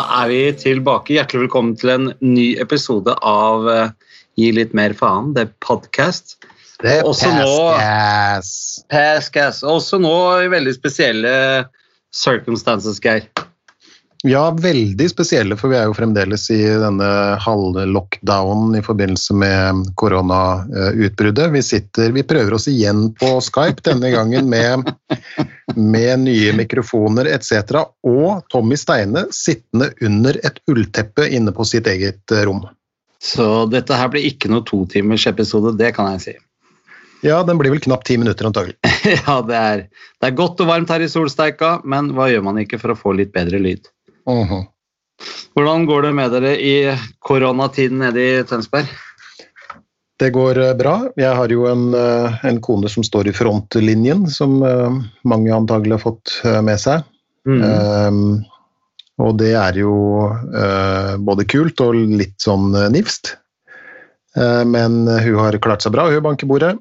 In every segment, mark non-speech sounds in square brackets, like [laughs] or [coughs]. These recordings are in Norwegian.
Da er vi tilbake. Hjertelig velkommen til en ny episode av eh, Gi litt mer faen, det er podcast. Det er Også Pascas. Også nå i veldig spesielle circumstances, Geir. Ja, veldig spesielle, for vi er jo fremdeles i denne halvlockdownen i forbindelse med koronautbruddet. Vi sitter, vi prøver oss igjen på Skype, denne gangen med, med nye mikrofoner etc. Og Tommy Steine sittende under et ullteppe inne på sitt eget eh, rom. Så dette her blir ikke noe totimersepisode, det kan jeg si. Ja, den blir vel knapt ti minutter antagelig. [laughs] ja, det er, det er godt og varmt her i solsteika, men hva gjør man ikke for å få litt bedre lyd? Mhm. Hvordan går det med dere i koronatiden nede i Tønsberg? Det går eh, bra. Jeg har jo en, eh, en kone som står i frontlinjen, som eh, mange antagelig har fått med seg. Mm. Um, og det er jo uh, både kult og litt sånn nifst. Uh, men hun har klart seg bra, hun banker bordet.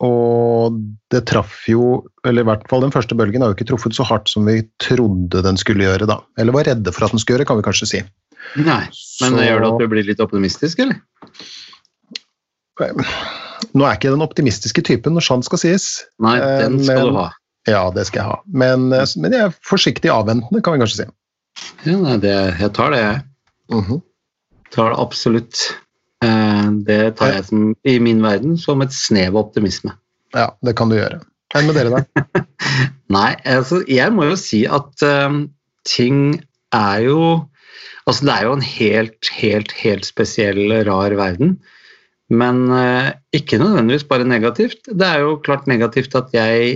Og det traff jo, eller i hvert fall den første bølgen har jo ikke truffet så hardt som vi trodde den skulle gjøre, da. Eller var redde for at den skulle gjøre, kan vi kanskje si. Nei, men Så- gjør det at du blir litt optimistisk, eller? Nå er ikke jeg den optimistiske typen, når sant skal sies. Nei, Eh, den skal men- du ha. Ja, det skal jeg ha. Men, eh, men jeg er forsiktig avventende, kan vi kanskje si. Ja, nei, det, jeg tar det, jeg. Mhm. Tar det absolutt. Eh, Det tar jeg som, i min verden som et snev av optimisme. Ja, det kan du gjøre. Hva med dere, da? [laughs] Nei, altså, jeg må jo si at eh, ting er jo Altså, det er jo en helt, helt, helt spesiell, rar verden. Men uh, ikke nødvendigvis bare negativt. Det er jo klart negativt at jeg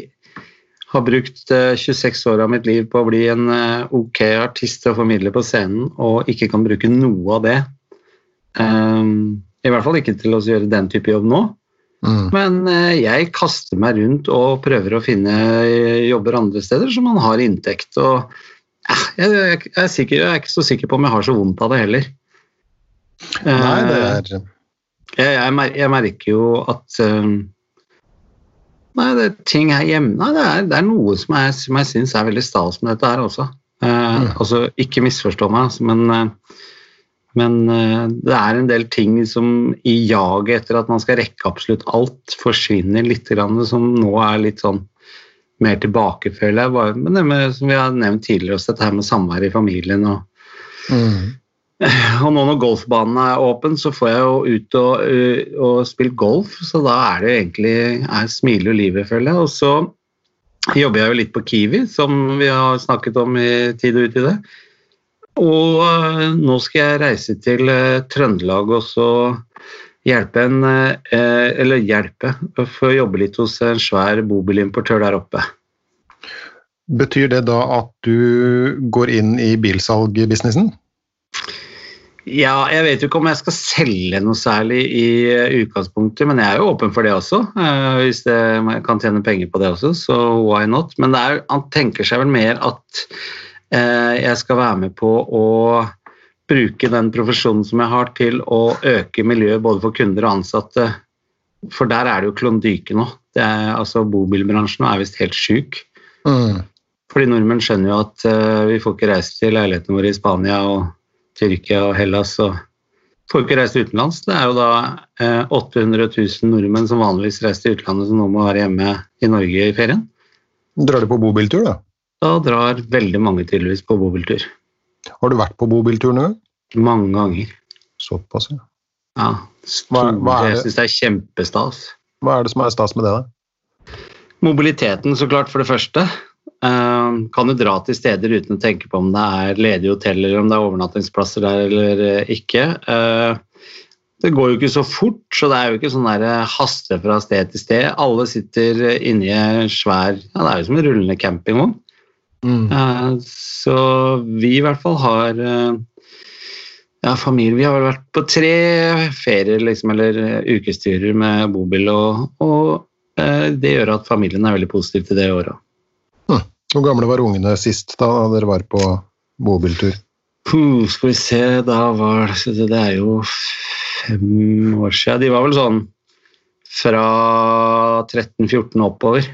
har brukt eh, 26 år av mitt liv på å bli en ok artist og formidler på scenen, og ikke kan bruke noe av det. Um, I hvert fall ikke til å gjøre den type jobb nå. Mm. Men eh, jeg kaster meg rundt og prøver å finne eh, jobber andre steder, så man har inntekt. Og jeg, jeg, jeg, er sikker, jeg er ikke så sikker på om jeg har så vondt av det heller. Nei, det Eh, er jeg, jeg, mer, jeg merker jo at Nei, det er ting her hjemme Nei, det er, det er noe som jeg, som syns er veldig stas med dette her også. Mm. Altså, ikke misforstå meg, men, men eh, det er en del ting som i jaget etter at man skal rekke absolutt alt, forsvinner litt, grann, som nå er litt sånn mer tilbake, føler jeg. Men det med, som vi har nevnt tidligere, også dette her med samvær i familien og mm. [laughs] og nå når golfbanen er åpen, så får jeg jo ut og, ø, og spille golf, så da er det jo egentlig er smiler jo livet, føler jeg. Og så jobber jeg jo litt på Kiwi, som vi har snakket om i tid og utide. Og nå skal jeg reise til Trøndelag og så hjelpe en Eller hjelpe, for å jobbe litt hos en svær bobilimportør der oppe. Betyr det da at du går inn i bilsalgbusinessen? Ja, jeg vet jo ikke om jeg skal selge noe særlig i eh, utgangspunktet, men jeg er jo åpen for det også. eh, hvis det, jeg kan tjene penger på det også, så why not? Men det er, han tenker seg vel mer at eh, jeg skal være med på å bruke den profesjonen som jeg har, til å øke miljøet både for kunder og ansatte. For der er det jo klondyke nå. Det er, altså Bobilbransjen er visst helt sjuk. Mm. Fordi nordmenn skjønner jo at uh, vi får ikke reise til leilighetene våre i Spania og Tyrkia og Hellas og får ikke reise utenlands. Det er jo da uh, 800 000 nordmenn som vanligvis reiser til utlandet, som nå må være hjemme i Norge i ferien. Drar du på bobiltur, da? Da drar veldig mange tydeligvis på bobiltur. Har du vært på bobiltur nå? Mange ganger. Såpass, ja. Ja, Hva- hva det? Jeg syns det er kjempestas. Hva er det som er stas med det, da? Mobiliteten, så klart, for det første. Eh, kan du dra til steder uten å tenke på om det er ledige hoteller, eller om det er overnattingsplasser der eller eh, ikke. Eh, det går jo ikke så fort, så det er jo ikke sånn der haste fra sted til sted. Alle sitter inni en svær ja, Det er jo som en rullende campingvogn. Mm. Eh, Så vi i hvert fall har eh, ja, familie. Vi har vel vært på tre ferier liksom, eller ukestyrer ukesturer med bobil, og, og eh, det gjør at familien er veldig positiv til det i året. Hvor gamle var ungene sist da dere var på bobiltur? Puh, skal vi se, da var det Det er jo fem år siden. De var vel sånn fra 13-14 oppover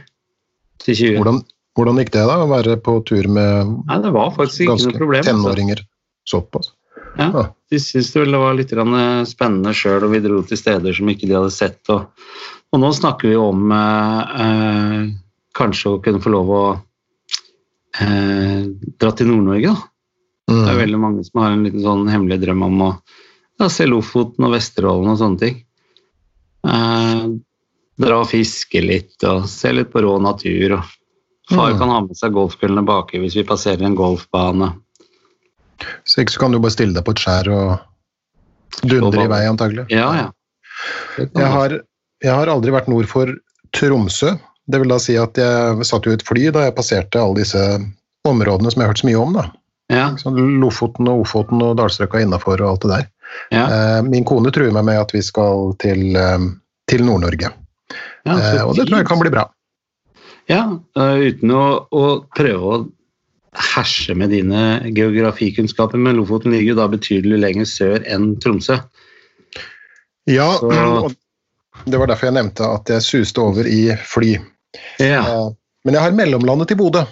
til 20. Hvordan, hvordan gikk det, da? Å være på tur med Nei, det var faktisk ikke ganske noe problem. altså. tenåringer? Såpass. Ja, Ja. De syntes det var litt eh, spennende sjøl, og vi dro til steder som ikke de hadde sett. Og, og nå snakker vi om eh, eh, kanskje å kunne få lov å eh, dra til Nord-Norge. da. Det er Mm. veldig mange som har en liten sånn hemmelig drøm om å ja, se Lofoten og Vesterålen og sånne ting. Eh, dra og fiske litt og se litt på rå natur. Og far Mm. kan ha med seg golfkøllene baki hvis vi passerer en golfbane. Så ikke så kan du bare stille deg på et skjær og dundre i vei, antagelig. Ja, ja. Jeg har, jeg har aldri vært nord for Tromsø. Det vil da si at jeg satt jo i et fly da jeg passerte alle disse områdene som jeg har hørt så mye om. da. Ja, Lofoten og Ofoten og Dalstrøkka innafor og alt det der. ja, Eh, Min kone truer meg med at vi skal til, eh, til Nord-Norge. ja, Eh, Og det tror jeg kan bli bra. Ja, eh, uten å, å prøve å herse med dine geografikunnskaper, men Lofoten ligger jo da betydelig lenger sør enn Tromsø. Ja, Så- det var derfor jeg nevnte at jeg suste over i fly. Ja. Eh, Men jeg har mellomlandet i Bodø,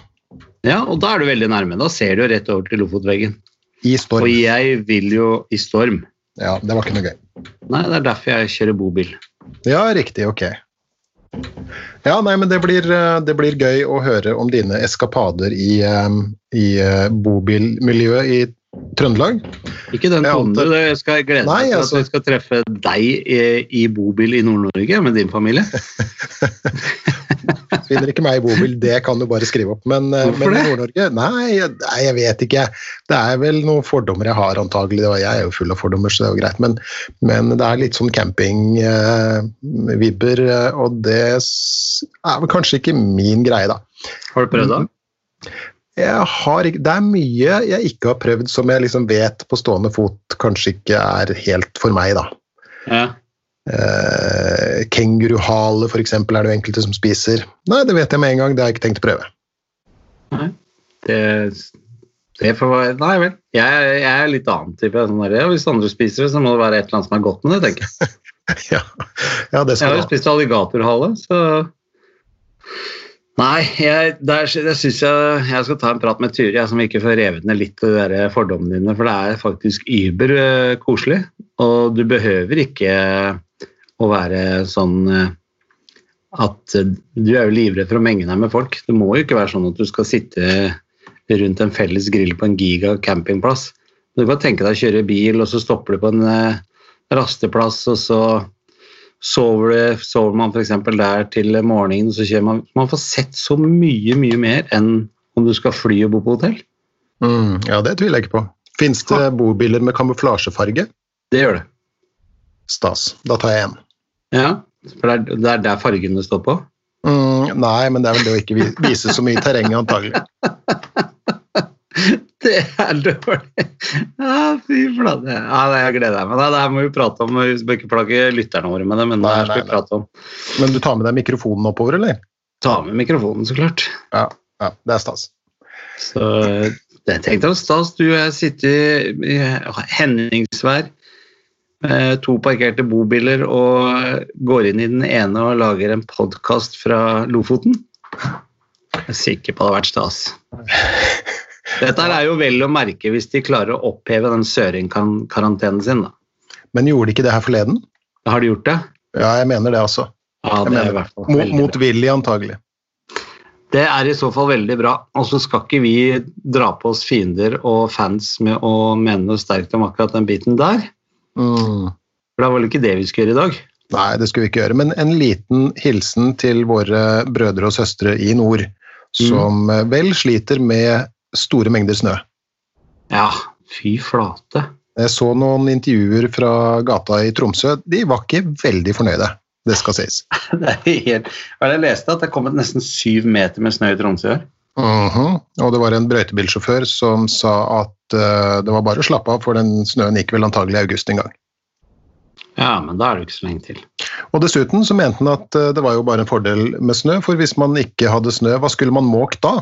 ja, og da er du veldig nærme. Da ser du jo rett over til Lofotveggen. i storm. Og jeg vil jo i storm. Ja, det var ikke noe gøy. Nei, det er derfor jeg kjører bobil. Ja, riktig, ok. Ja, nei, men det blir, eh, det blir gøy å høre om dine eskapader i, eh, i eh, bobilmiljøet i Trøndelag. Ikke den tonen, du. Jeg skal glede meg til altså- at vi skal treffe deg i, i bobil i Nord-Norge med din familie. [laughs] Finner ikke meg i bobil, det kan du bare skrive opp. Men, eh, men i? Nord-Norge Nei, nei, jeg vet ikke. Det er vel noen fordommer jeg har, antagelig. Og jeg er jo full av fordommer, så det er jo greit. Men, men det er litt sånn campingvibber, eh, og det er vel kanskje ikke min greie, da. Har du prøvd da? Jeg har, ikke- det er mye jeg ikke har prøvd som jeg liksom vet på stående fot kanskje ikke er helt for meg, da. Ja. Eh, Kenguruhale eksempel er det jo enkelte som spiser. Nei, det vet jeg med en gang, det har jeg ikke tenkt å prøve. Det, det får være Nei vel. Jeg, jeg er litt annen type. Sånn der, hvis andre spiser det, så må det være et eller annet som er godt med det, tenker jeg. [laughs] ja. ja, det Jeg skal har jo ha. spist alligatorhale, så Nei, jeg, der, der syns jeg jeg skal ta en prat med Tyri, som ikke får revet ned litt de der fordommene dine, for det er faktisk über eh, koselig. Og du behøver ikke å være sånn eh, at eh, du er jo livredd for å menge deg med folk. Det må jo ikke være sånn at du skal sitte rundt en felles grill på en giga campingplass. Du kan tenke deg å kjøre bil, og så stopper du på en eh, rasteplass, og så sover, du, sover man f.eks. der til morgenen, så kjører man Man får sett så mye, mye mer enn om du skal fly og bo på hotell. Mm, ja, det tviler jeg ikke på. Fins det bobiler med kamuflasjefarge? Det gjør det. Stas. Da tar jeg en. Ja, for det er, det er der fargene står på. Mm, nei, men det er vel det å ikke vise så mye terreng, antagelig. [laughs] Det er dårlig! Ja, fy flate. Ja, det jeg gleder meg. Det her må vi prate om. Vi skal ikke plage lytterne våre med det, men det her skal vi prate om. Men du tar med deg mikrofonen oppover, eller? Ta med mikrofonen, så klart. Ja, ja det er stas. Så det tenkte jeg var stas. Du og jeg sitter i Henningsvær med to parkerte bobiler og går inn i den ene og lager en podkast fra Lofoten. Jeg er sikker på det har vært stas. [laughs] Dette er jo vel å merke hvis de klarer å oppheve den søringkarantenen sin. Da. Men gjorde de ikke det her forleden? Har de gjort det? Ja, jeg mener det også. Ja, det er i hvert fall Mot, motvillig, antagelig. Det er i så fall veldig bra. Og så skal ikke vi dra på oss fiender og fans med å mene noe sterkt om akkurat den biten der. Mm. For det var vel ikke det vi skulle gjøre i dag? Nei, det skulle vi ikke gjøre. Men en liten hilsen til våre brødre og søstre i nord, som mm. vel sliter med store mengder snø. Ja, fy flate. Jeg så noen intervjuer fra gata i Tromsø. De var ikke veldig fornøyde, det skal sies. [laughs] Det er helt... Jeg leste? At det er kommet nesten syv meter med snø i Tromsø i år? Mhm. Og det var en brøytebilsjåfør som sa at uh, det var bare å slappe av, for den snøen gikk vel antagelig i august en gang. Ja, men da er det ikke så lenge til. Og dessuten så mente han at uh, det var jo bare en fordel med snø, for hvis man ikke hadde snø, hva skulle man måkt da?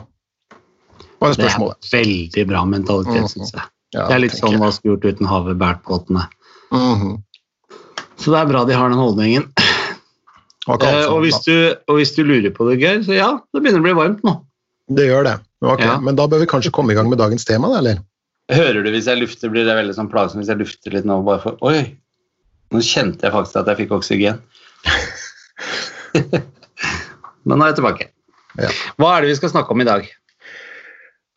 Var Det er veldig bra mentalitet, Mhm. syns jeg. Ja, Det er litt sånn hva skulle gjort uten havet båret Mm -hmm. Så det er bra de har den holdningen. Og, Eh, sånn, og, hvis du, og hvis du lurer på det, Geir, så ja, det begynner å bli varmt nå. Det gjør det. Okay. Ja. Men da bør vi kanskje komme i gang med dagens tema, da, eller? Hører du hvis jeg lufter, blir det veldig sånn plagsomt hvis jeg lufter litt nå bare for Oi! Nå kjente jeg faktisk at jeg fikk oksygen. [laughs] Men nå er jeg tilbake. Ja. Hva er det vi skal snakke om i dag?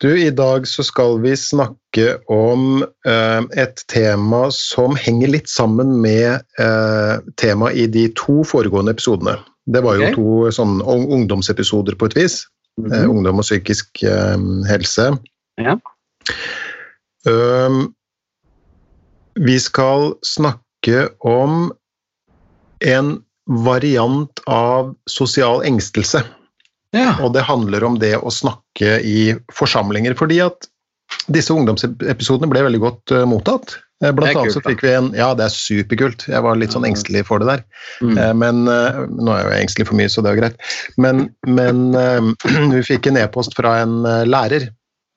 Du, I dag så skal vi snakke om eh, et tema som henger litt sammen med eh, temaet i de to foregående episodene. Det var jo okay. to sånn ungdomsepisoder på et vis. Eh, ungdom og psykisk eh, helse. Ja. Vi skal snakke om en variant av sosial engstelse. Ja. Og det handler om det å snakke i forsamlinger. Fordi at disse ungdomsepisodene ble veldig godt eh, mottatt. Eh, Blant annet så fikk vi en Ja, det er superkult. Jeg var litt sånn engstelig for det der. Mm. Eh, Men eh, nå er jeg jo engstelig for mye, så det er jo greit. Men, men [clears throat] vi fikk en e-post fra en lærer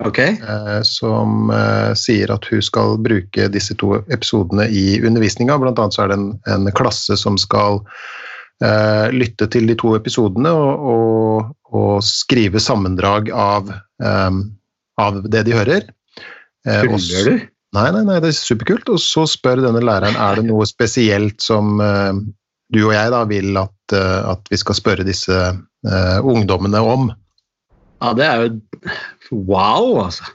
Ok. eh, som sier at hun skal bruke disse to episodene i undervisninga. Blant annet så er det en, en klasse som skal uh, lytte til de to episodene og, og, og skrive sammendrag av, um, av det de hører. Tuller du? Nei, nei, nei, det er superkult. Og så spør denne læreren er det noe spesielt som uh, du og jeg da vil at, uh, at vi skal spørre disse uh, ungdommene om. Ja, det er jo Wow, altså.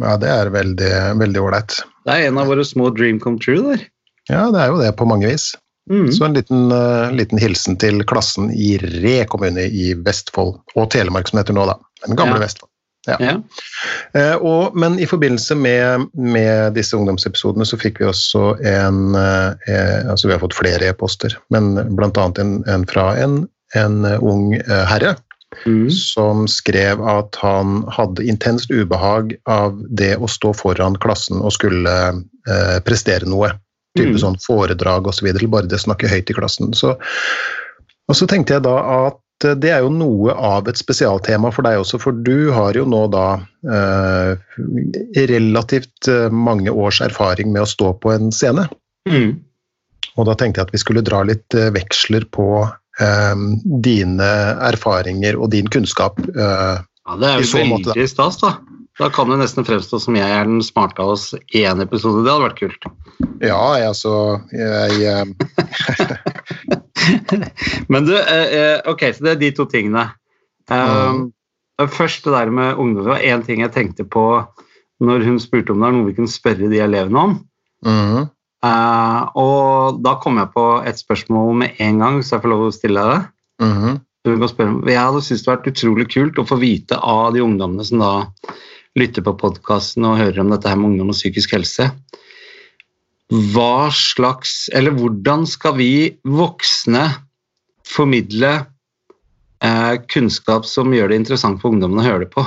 Ja, det er veldig veldig ålreit. Det er en av våre små dream come true der. Ja, det er jo det på mange vis. Mm. Så en liten, liten hilsen til klassen i Re kommune i Vestfold, og Telemark som heter nå, da. Den gamle Ja. Vestfold. Ja. Eh, og, men i forbindelse med, med disse ungdomsepisodene så fikk vi også en eh, eh, Altså vi har fått flere e-poster, men bl.a. En, en fra en, en ung eh, herre Mm. som skrev at han hadde intenst ubehag av det å stå foran klassen og skulle eh, prestere noe. Type Mm. sånn foredrag osv. videre bare det å snakke høyt i klassen. Så, og så tenkte jeg da at eh, det er jo noe av et spesialtema for deg også, for du har jo nå da eh, relativt eh, mange års erfaring med å stå på en scene. Mm. Og da tenkte jeg at vi skulle dra litt eh, veksler på eh, dine erfaringer og din kunnskap. eh, Ja, det er jo veldig måte, veldig stas, da. Da kan det nesten fremstå som jeg er den smarte av oss i én episode. Det hadde vært kult. ja, jeg, altså jeg, eh, [laughs] [laughs] Men du, eh, eh, ok, så det er de to tingene. Um, Først det der med ungdom. Det var én ting jeg tenkte på når hun spurte om det er noe vi kunne spørre de elevene om. Mm. Uh, og da kom jeg på et spørsmål med en gang, så jeg får lov å stille deg det. Mm. Jeg hadde syntes det hadde vært utrolig kult å få vite av de ungdommene som da lytter på podkasten og hører om dette her med ungdom og psykisk helse. Hva slags Eller hvordan skal vi voksne formidle eh, kunnskap som gjør det interessant for ungdommene å høre det på?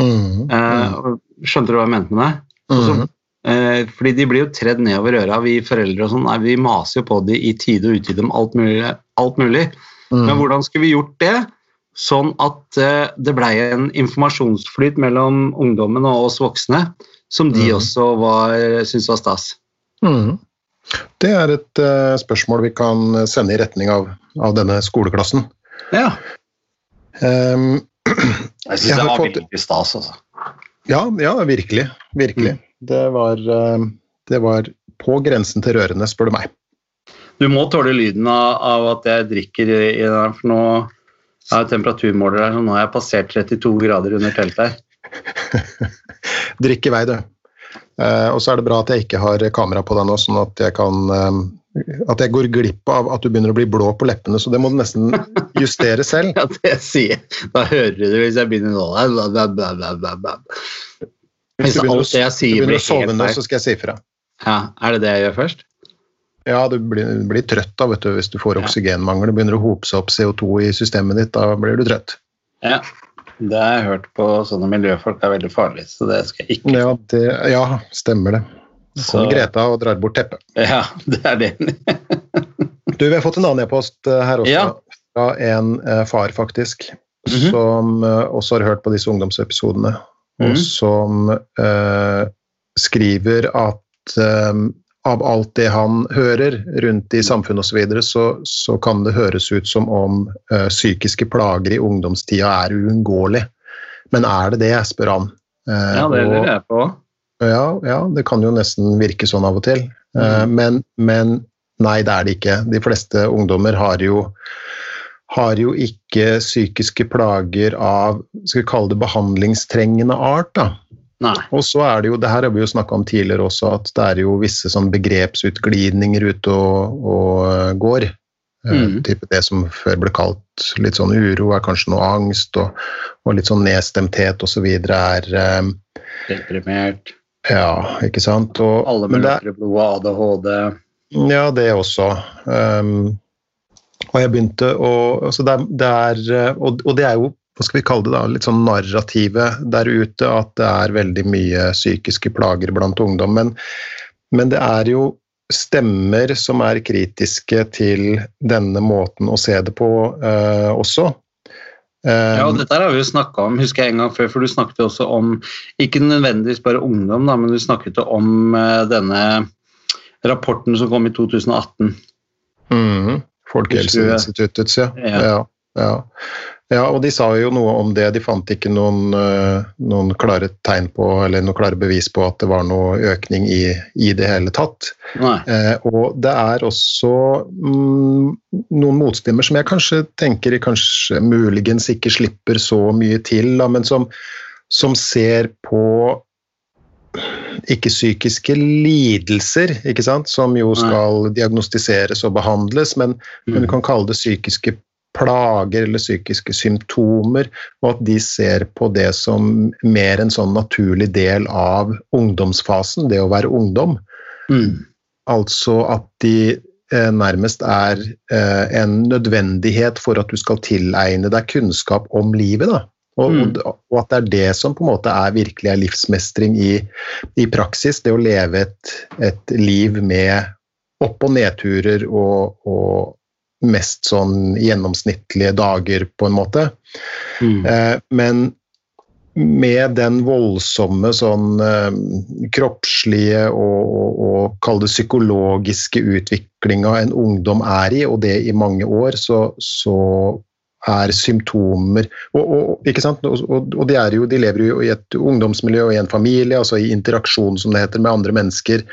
mhm, Eh, skjønte du hva jeg mente med det? Også, mm. Eh, fordi de blir jo tredd nedover øra, vi foreldre og sånn. Nei, vi maser jo på de i tide og utide om alt mulig. Alt mulig. Men mhm. hvordan skulle vi gjort det sånn at eh, det blei en informasjonsflyt mellom ungdommen og oss voksne, som de Mhm. også var, syntes var stas? Mhm. Det er et uh, spørsmål vi kan sende i retning av, av denne skoleklassen. Ja. Um, [clears throat] Jeg syns det var veldig stas, altså. ja, ja, virkelig. Virkelig. Det, var, uh, det var på grensen til rørende, spør du meg. Du må tåle lyden av, av at jeg drikker i den her, for nå har jeg temperaturmåler her, så nå har jeg passert 32 grader under teltet her. [laughs] Drikk i vei, du. Eh, og så er det bra at jeg ikke har kamera på deg nå, sånn at jeg kan eh, At jeg går glipp av at du begynner å bli blå på leppene, så det må du nesten justere selv. [laughs] Ja, det sier jeg. Da hører du det hvis jeg begynner nå. Bla. Hvis Hvis du begynner, å- du begynner å sove nå, så skal jeg si ifra. Ja, er det det jeg gjør først? Ja, du blir, blir trøtt da, vet du, hvis du får oksygenmangel. Det begynner å hope seg opp CO2 i systemet ditt, da blir du trøtt. Ja. Det har jeg hørt på sånne miljøfolk er veldig farlig, så det skal jeg ikke. Ja, det, ja stemmer det. Så kommer Greta og drar bort teppet. ja, [laughs] det er det. [laughs] Du, vi har fått en annen e-post eh, her også, Ja. fra en eh, far, faktisk, Mhm. som eh, også har hørt på disse ungdomsepisodene, Mhm. og som eh, skriver at eh, av alt det han hører rundt i samfunnet osv., så, videre, så så kan det høres ut som om eh, psykiske plager i ungdomstida er uunngåelig. Men er det det, spør han. Eh, Ja, det lurer jeg på. Ja, ja, det kan jo nesten virke sånn av og til. Mm. Men, men, nei, det er det ikke. De fleste ungdommer har jo, har jo ikke psykiske plager av skal vi kalle det behandlingstrengende art. da. Nei. Og så er det jo, det her har vi jo snakka om tidligere også, at det er jo visse sånn begrepsutglidninger ute og, og går. Eh, mm. Type det som før ble kalt litt sånn uro, er kanskje noe angst, og, og litt sånn nedstemthet osv. er um, Deprimert. Ja, ikke sant. Og, Alle med lettere blod, ADHD. Ja, det også. Um, og jeg begynte å altså det, det er, og, og, det er jo hva skal vi kalle det da, litt sånn narrativet der ute at det er veldig mye psykiske plager blant ungdom. Men, men det er jo stemmer som er kritiske til denne måten å se det på uh, også. Um, ja, og dette har vi jo snakka om husker jeg en gang før, for du snakket jo også om ikke nødvendigvis bare ungdom, da, men du snakket jo om uh, denne rapporten som kom i 2018. Mm, Folkehelseinstituttets, ja. ja. ja. ja. Ja, og de sa jo noe om det. De fant ikke noen, eh, noen, klare tegn på, eller noen klare bevis på at det var noe økning i, i det hele tatt. Eh, og det er også mm, noen motstemmer som jeg kanskje tenker kanskje muligens ikke slipper så mye til, da, men som, som ser på ikke-psykiske lidelser, ikke sant? som jo skal diagnostiseres og behandles, men, mm. men du kan kalle det psykiske plager eller psykiske symptomer, og at de ser på det som mer en sånn naturlig del av ungdomsfasen, det å være ungdom. Mm. Altså at de eh, nærmest er eh, en nødvendighet for at du skal tilegne deg kunnskap om livet. da. Og, mm. og, at det er det som på en måte er virkelig er livsmestring i, i praksis. Det å leve et, et liv med opp- og nedturer og, og, mest sånn gjennomsnittlige dager, på en måte. Mm. Eh, men med den voldsomme sånn eh, kroppslige og, og, og kall det psykologiske utviklinga en ungdom er i, og det i mange år, så, så er symptomer og, og, ikke sant? og, de, jo, de, lever jo i et ungdomsmiljø og i en familie, altså i interaksjon som det heter, med andre mennesker.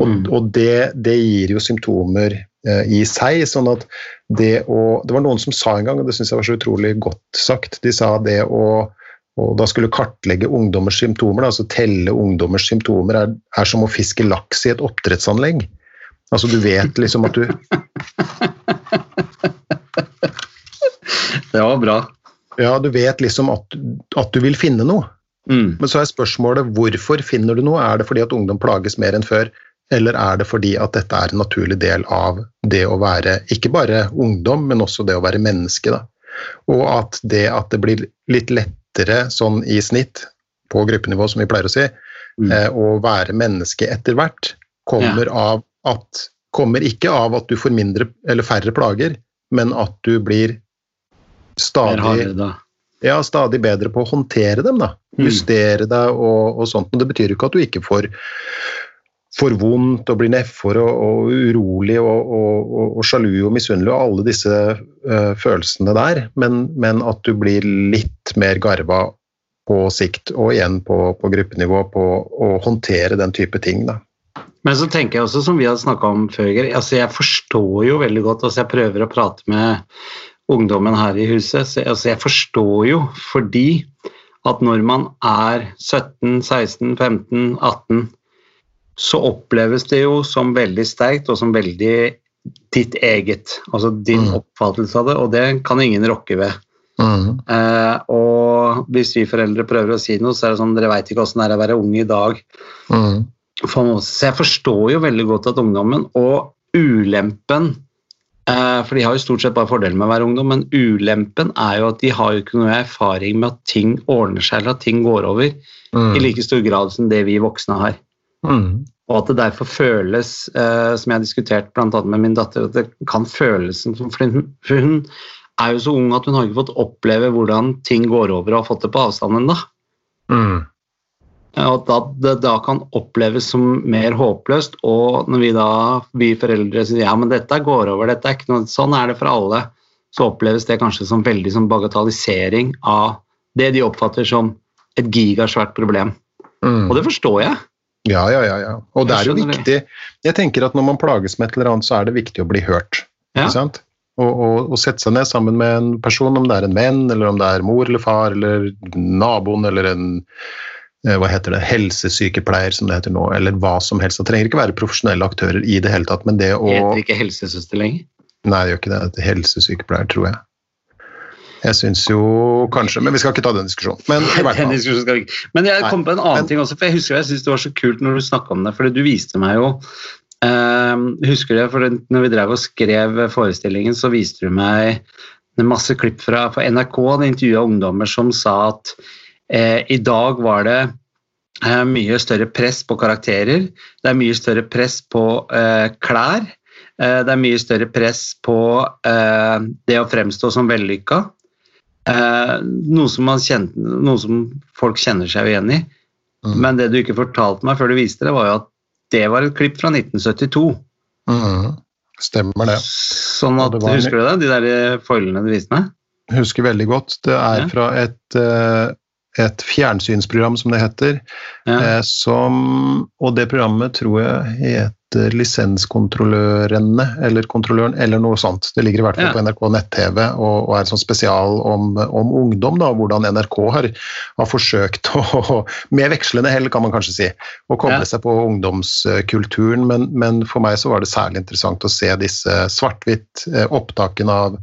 Og, mm. og det, det, gir jo symptomer i seg. sånn at det å Det var noen som sa en gang, og det syns jeg var så utrolig godt sagt, de sa det å og da skulle kartlegge ungdommers symptomer, altså telle ungdommers symptomer, er, er som å fiske laks i et oppdrettsanlegg. Altså du vet liksom at du [laughs] Det var bra. Ja, du vet liksom at, at du vil finne noe. Mm. Men så er spørsmålet hvorfor finner du noe? Er det fordi at ungdom plages mer enn før? Eller er det fordi at dette er en naturlig del av det å være ikke bare ungdom, men også det å være menneske? Da. Og at det at det blir litt lettere sånn i snitt, på gruppenivå som vi pleier å si, mm. eh, å være menneske etter hvert, kommer, ja. av at, kommer ikke av at du får mindre eller færre plager, men at du blir stadig ja, stadig bedre på å håndtere dem. da, mm. Justere deg og, og sånt. Men det betyr jo ikke at du ikke får får vondt og blir nedfor og, og, urolig og, og, og, sjalu og misunnelig og alle disse uh, følelsene der, men, men, at du blir litt mer garva på sikt, og igjen på, på gruppenivå, på å håndtere den type ting. da. Men så tenker jeg også, som vi hadde snakka om før, altså jeg forstår jo veldig godt altså Jeg prøver å prate med ungdommen her i huset, så altså jeg forstår jo fordi at når man er 17, 16, 15, 18 så oppleves det jo som veldig sterkt og som veldig ditt eget. Altså din mm. oppfattelse av det, og det kan ingen rokke ved. Mm. Eh, og hvis vi foreldre prøver å si noe, så er det sånn dere veit ikke åssen det er å være unge i dag. Mm. Så jeg forstår jo veldig godt at ungdommen og ulempen eh, For de har jo stort sett bare fordelen med å være ungdom, men ulempen er jo at de har jo ikke noe erfaring med at ting ordner seg eller at ting går over mm. i like stor grad som det vi voksne har. Mm. Og at det derfor føles, eh, som jeg har diskutert bl.a. med min datter, at det kan føles som For hun, hun er jo så ung at hun har ikke fått oppleve hvordan ting går over og har fått det på avstand ennå. Mm. Og at det da kan oppleves som mer håpløst, og når vi da, vi foreldre sier ja, men dette går over, dette er ikke noe, sånn er det for alle, så oppleves det kanskje som veldig som bagatellisering av det de oppfatter som et gigasvært problem. Mm. Og det forstår jeg. Ja, ja, ja. ja. Og det er jo viktig Jeg tenker at når man plages med et eller annet, så er det viktig å bli hørt. Ja. Ikke sant? Og, og, og sette seg ned sammen med en person, om det er en venn, eller om det er mor eller far, eller naboen, eller en eh, hva heter det, helsesykepleier, som det heter nå, eller hva som helst. Det trenger ikke være profesjonelle aktører i det hele tatt, men det å Heter ikke helsesøster lenger? Nei, det gjør ikke. Det helsesykepleier, tror jeg. Jeg syns jo kanskje Men vi skal ikke ta den diskusjonen. Men Den diskusjonen skal vi ikke. Men jeg kom på en annen Men- ting også, for jeg husker jeg syns det var så kult når du snakka om det. for du viste meg jo eh, Husker du det, for når vi drev og skrev forestillingen, så viste du meg masse klipp fra, fra NRK. Det intervjua ungdommer som sa at eh, i dag var det eh, mye større press på karakterer. Det er mye større press på eh, klær. Eh, det er mye større press på det å fremstå som vellykka. Eh, noe, som man kjente, noe som folk kjenner seg igjen i. Mm. Men det du ikke fortalte meg før du viste det, var jo at det var et klipp fra 1972. Mm. Stemmer det. Sånn at, det var- Husker du det? De der foilene du viste meg? Husker veldig godt. Det er Ja. fra et, eh, et fjernsynsprogram, som det heter. Ja. Eh, som, og det programmet tror jeg heter Lisenskontrollørene, eller Kontrolløren, eller noe sånt. Det ligger i hvert fall Ja. på NRK nett-TV og, og er en sånn spesial om, om ungdom, da, hvordan NRK har, har forsøkt å Med vekslende hell, kan man kanskje si, å koble Ja. seg på ungdomskulturen. Men, men for meg så var det særlig interessant å se disse svart-hvitt eh, opptakene av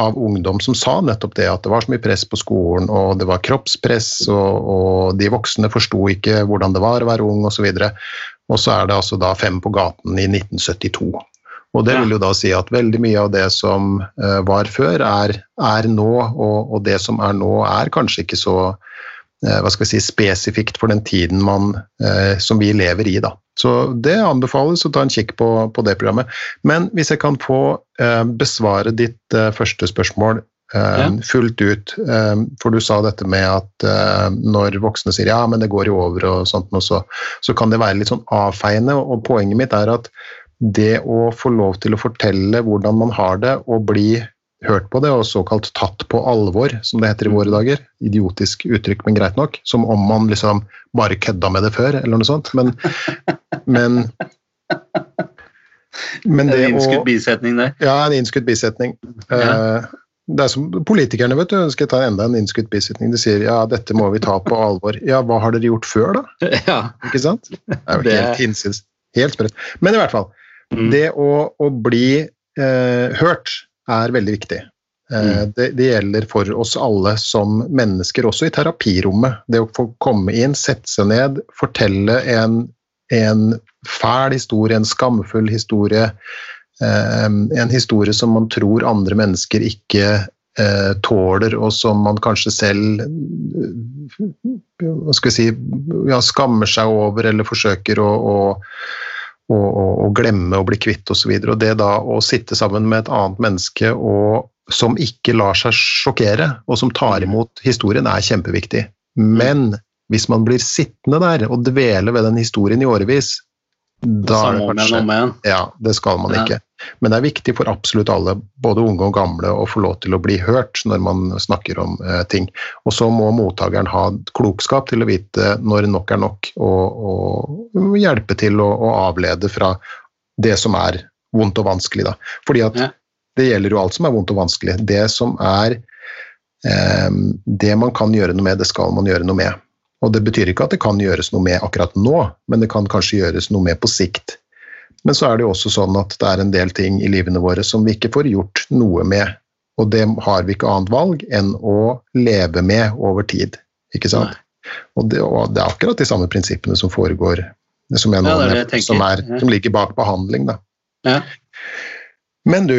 av ungdom som sa nettopp det, at det var så mye press på skolen, og det var kroppspress, og, og de voksne forsto ikke hvordan det var å være ung, osv. Og, så er det altså da Fem på gaten i 1972. Og det vil jo da si at veldig mye av det som eh, var før, er, er nå, og, og det som er nå, er kanskje ikke så eh, hva skal vi si, spesifikt for den tiden man, eh, som vi lever i. Da. Så det anbefales å ta en kikk på, på det programmet. Men hvis jeg kan få eh, besvare ditt eh, første spørsmål eh, Ja. fullt ut, eh, for du sa dette med at eh, når voksne sier ja, men det går jo over og sånt, noe, så, så kan det være litt sånn avfeiende. Og poenget mitt er at det å få lov til å fortelle hvordan man har det, og bli hørt på det, og såkalt tatt på alvor, som det heter i våre dager. Idiotisk uttrykk, men greit nok. Som om man liksom bare kødda med det før, eller noe sånt. Men, men, men Det er en å innskutt bisetning der. Ja, en innskutt bisetning. Eh, Det er som Politikerne vet du, skal ta enda en innskutt bisetning. De sier ja, dette må vi ta på alvor. Ja, hva har dere gjort før, da? [laughs] Ja. Ikke sant? Det er jo Det- helt hinsides. Helt sprøtt. Men i hvert fall. Mm. Det å, å bli eh, hørt er veldig viktig. Eh, Mm. det, det gjelder for oss alle som mennesker, også i terapirommet. Det å få komme inn, sette seg ned, fortelle en, en fæl historie, en skamfull historie, eh, en historie som man tror andre mennesker ikke eh, tåler, og som man kanskje selv hva skal vi si, ja, skammer seg over eller forsøker å, å å, og, og glemme å bli kvitt osv. Og, og det da å sitte sammen med et annet menneske og, som ikke lar seg sjokkere, og som tar imot historien, er kjempeviktig. Men hvis man blir sittende der og dvele ved den historien i årevis, da er det kanskje. Ja, det skal man ikke. Men det er viktig for absolutt alle, både unge og gamle, å få lov til å bli hørt når man snakker om eh, ting. Og så må mottakeren ha klokskap til å vite når nok er nok, og, og hjelpe til å, å avlede fra det som er vondt og vanskelig. Da. Fordi at Ja. det gjelder jo alt som er vondt og vanskelig. Det som er eh, Det man kan gjøre noe med, det skal man gjøre noe med. Og det betyr ikke at det kan gjøres noe med akkurat nå, men det kan kanskje gjøres noe med på sikt. Men så er det jo også sånn at det er en del ting i livene våre som vi ikke får gjort noe med. Og det har vi ikke annet valg enn å leve med over tid. Ikke sant? Og det, og det er akkurat de samme prinsippene som foregår, som, jeg nå Ja, det det som, er, som ligger bak behandling. Da. Ja. Men du,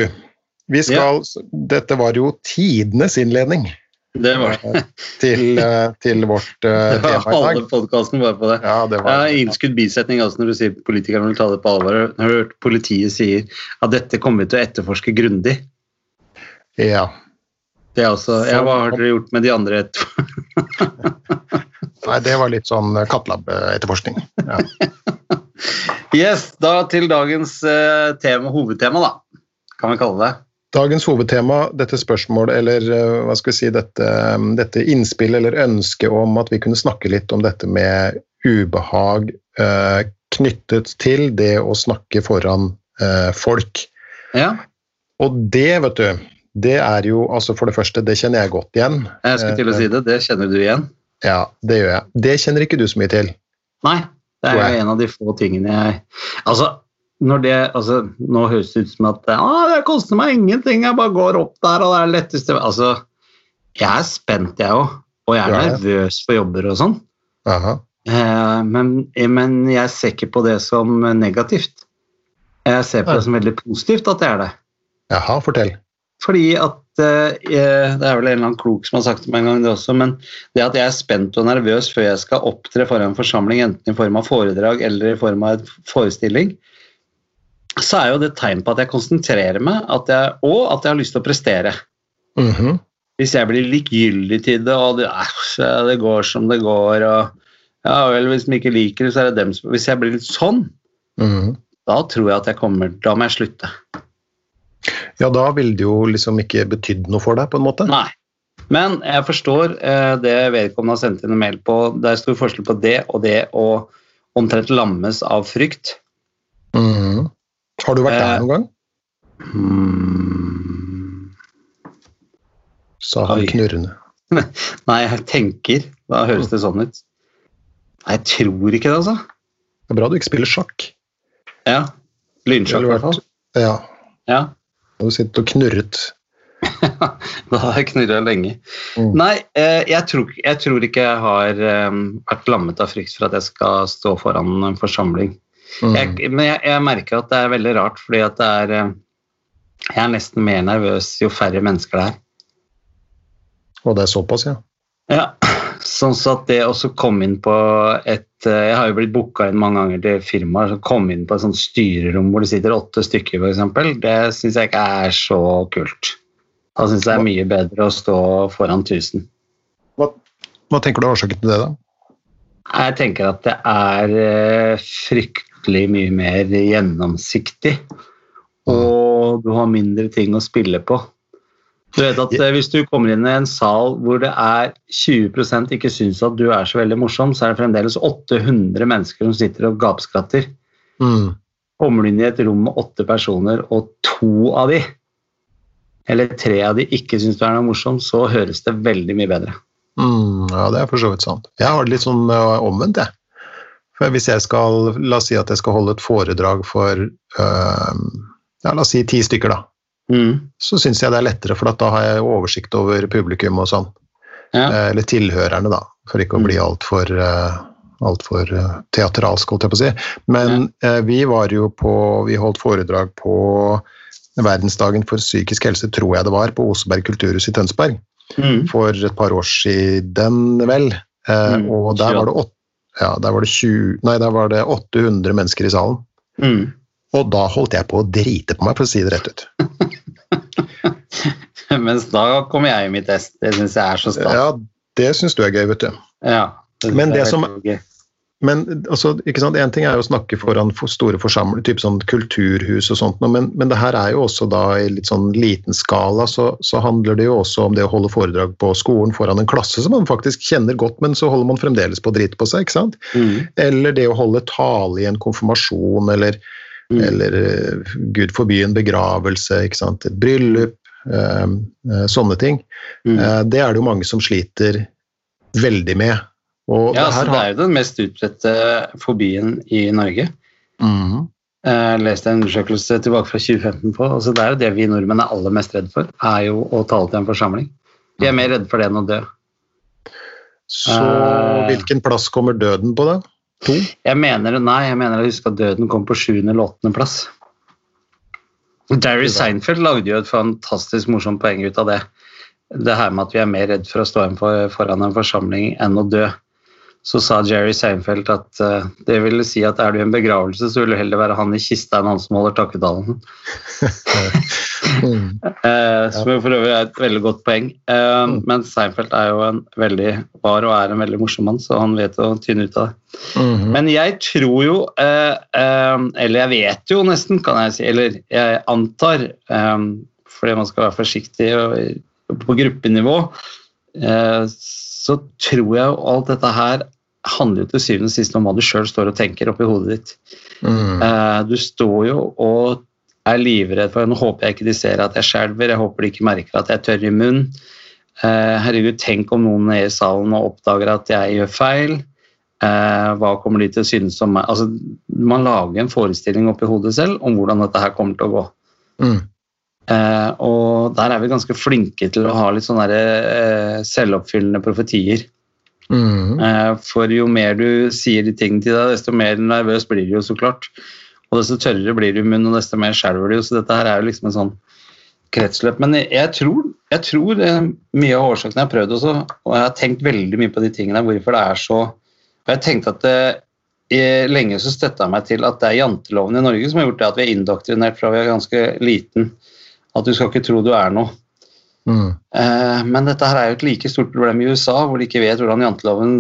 vi skal, dette var jo tidenes innledning Det var det. til, eh, til vårt eh, [laughs] var tema i dag. halve podkasten bare på det. Ja, det Ja, innskudd bisetning altså når du sier politikerne vil ta det på alvor. Jeg har hørt politiet sier at dette kommer vi til å etterforske grundig. ja. Det er også, ja, Hva har dere gjort med de andre etterfor... [laughs] Nei, det var litt sånn kattelabetterforskning. Ja. [laughs] Yes, da til dagens eh, tema, hovedtema, da. Kan vi kalle det. Dagens hovedtema, dette spørsmålet, eller eh, hva skal vi si, dette, dette innspillet eller ønsket om at vi kunne snakke litt om dette med ubehag eh, knyttet til det å snakke foran eh, folk. Ja, Og det, vet du, det er jo altså For det første, det kjenner jeg godt igjen. jeg skulle til å si det. Det kjenner du igjen? Ja, det gjør jeg. Det kjenner ikke du så mye til. Nei, det er jo en av de få tingene jeg Altså, når det, altså nå høres det ut som at ah, det koster meg ingenting, jeg bare går opp der, og det er det letteste Altså, jeg er spent, jeg òg. Og jeg er Ja, ja. nervøs for jobber og sånn. Eh, men, men jeg ser ikke på det som negativt. Jeg ser på ja. det som veldig positivt at jeg er det. Jaha, fortell. Fordi at eh, Det er vel en eller annen klok som har sagt det meg en gang, det også, men det at jeg er spent og nervøs før jeg skal opptre foran en forsamling, enten i form av foredrag eller i form av en forestilling, så er jo det et tegn på at jeg konsentrerer meg, at jeg, og at jeg har lyst til å prestere. Mhm. Hvis jeg blir likegyldig til det, og det, æsj, det går som det går, og ja vel, hvis de ikke liker det, så er det dem som Hvis jeg blir litt sånn, Mhm. da tror jeg at jeg kommer Da må jeg slutte. Ja, da ville det jo liksom ikke betydd noe for deg, på en måte. Nei. Men jeg forstår eh, det vedkommende har sendt inn en mail på. Det er stor forskjell på det og det å omtrent lammes av frykt. Mhm. Har du vært Eh, der noen gang? Hmm. Sa han knurrende. [laughs] Nei, jeg tenker. Da høres det sånn ut. Nei, jeg tror ikke det, altså. Det er bra du ikke spiller sjakk. Ja. Lynsjakk, i hvert fall. Ja, Ja. har du sittet og knurret. [laughs] Da har jeg knurra lenge. Mm. Nei, eh, jeg tror, jeg tror ikke jeg har eh, vært lammet av frykt for at jeg skal stå foran en forsamling. Mhm. Jeg, men jeg, jeg merker at det er veldig rart, fordi at det er eh, Jeg er nesten mer nervøs jo færre mennesker det er. Og det er såpass, ja. Ja, sånn så at det også kom inn på et eh, Jeg har jo blitt booka inn mange ganger til firmaer som kom inn på et sånt styrerom hvor det sitter åtte stykker, f.eks. Det syns jeg ikke er så kult. Da syns jeg det er mye bedre å stå foran 1000. Hva, hva tenker du er årsaken til det, da? Jeg tenker at det er eh, fryktelig mye mer gjennomsiktig. Og du har mindre ting å spille på. Du vet at eh, Hvis du kommer inn i en sal hvor det er 20% ikke syns at du er så veldig morsom, så er det fremdeles 800 mennesker som sitter og gapskratter. Mm. Kommer du inn i et rom med åtte personer, og to av de, eller tre av de, ikke syns du er noe morsom, så høres det veldig mye bedre. Mm, ja, det er for så vidt sant. Jeg har det litt sånn omvendt, jeg. For hvis jeg skal, la oss si at jeg skal holde et foredrag for, uh, ja, la oss si ti stykker da, Mm. så synes jeg det er lettere, for at da har jeg oversikt over publikum og sånn. Ja. Uh, Eller tilhørerne da, for ikke å bli alt for, eh, alt for eh, teatralsk, holdt jeg på å si. Men eh, vi var jo på, vi holdt foredrag på verdensdagen for psykisk helse, tror jeg det var, på Oseberg kulturhus i Tønsberg. Mm. for et par år siden, vel. Eh, Mm, og der var, det åt, ja, der, var det 20, nei, der var det 800 mennesker i salen. Mm. Og da holdt jeg på å drite på meg, for å si det rett ut. [laughs] Mens da kommer jeg i mitt ess. Det syns jeg er så stas. Ja, det syns du er gøy, vet du. Ja, synes Men det som- gøy. Men altså, ikke sant, En ting er jo å snakke foran for store forsamlinger, typ sånn kulturhus og sånt, men, men det her er jo også da i litt sånn liten skala, så, så handler det jo også om det å holde foredrag på skolen foran en klasse som man faktisk kjenner godt, men så holder man fremdeles på å drite på seg. ikke sant? Mm. Eller det å holde tale i en konfirmasjon, eller, Mm. eller eh, gud forby en begravelse, ikke sant? et bryllup, Øh, øh, sånne ting. Mm. Det er det jo mange som sliter veldig med. Og Ja, det altså, det er jo den mest utbredte fobien i Norge. Mhm. Jeg leste en undersøkelse tilbake fra 2015 på. altså Det er jo det vi nordmenn er aller mest redd for, er jo å tale til en forsamling. Vi er mer redde for det enn å dø. Så uh, hvilken plass kommer døden på, da? To? Jeg mener nei, jeg mener jeg husker at døden kom på sjuende eller åttende plass. Derry Seinfeld lagde jo et fantastisk morsomt poeng ut av det. Det her med at vi er mer redd for å stå foran en forsamling enn å dø. Så sa Jerry Seinfeld at uh, det ville si at er du i en begravelse, så vil det heller være han i kista enn han som holder takketalen. Mm. [laughs] uh, [laughs] som jo for øvrig er et veldig godt poeng. Uh, Mm. men Seinfeld er jo en veldig, var og er en veldig morsom mann, så han vet å tynne ut av det. Mhm. Men jeg tror jo, eh, eh, eller jeg vet jo nesten, kan jeg si, eller jeg antar, um, fordi man skal være forsiktig på gruppenivå, eh, så tror jeg jo alt dette her handler jo til syvende og sist om hva du sjøl står og tenker oppi hodet ditt. Mm. Uh, du står jo og er livredd for Nå håper jeg ikke de ser at jeg skjelver, jeg håper de ikke merker at jeg er tørr i munnen. Uh, herregud, tenk om noen er i salen og oppdager at jeg gjør feil. Uh, hva kommer de til å synes om meg? Altså, man lager en forestilling oppi hodet selv om hvordan dette her kommer til å gå. Mm. Uh, og der er vi ganske flinke til å ha litt sånne der, selvoppfyllende profetier. Mm. Eh, for jo mer du sier de tingene til deg, desto mer nervøs blir du jo, så klart. Og desto tørrere blir du i munnen, og desto mer skjelver du. Så dette her er jo liksom en sånn kretsløp. Men jeg tror, jeg tror eh, mye av årsaken jeg har prøvd også, og jeg har tenkt veldig mye på de tingene, hvorfor det er så Og jeg tenkte at det, i- lenge så støtta jeg meg til at det er janteloven i Norge som har gjort det at vi er indoktrinert fra vi er ganske liten. At du skal ikke tro du er noe. Mm. Eh, Men dette her er jo et like stort problem i USA, hvor de ikke vet hvordan janteloven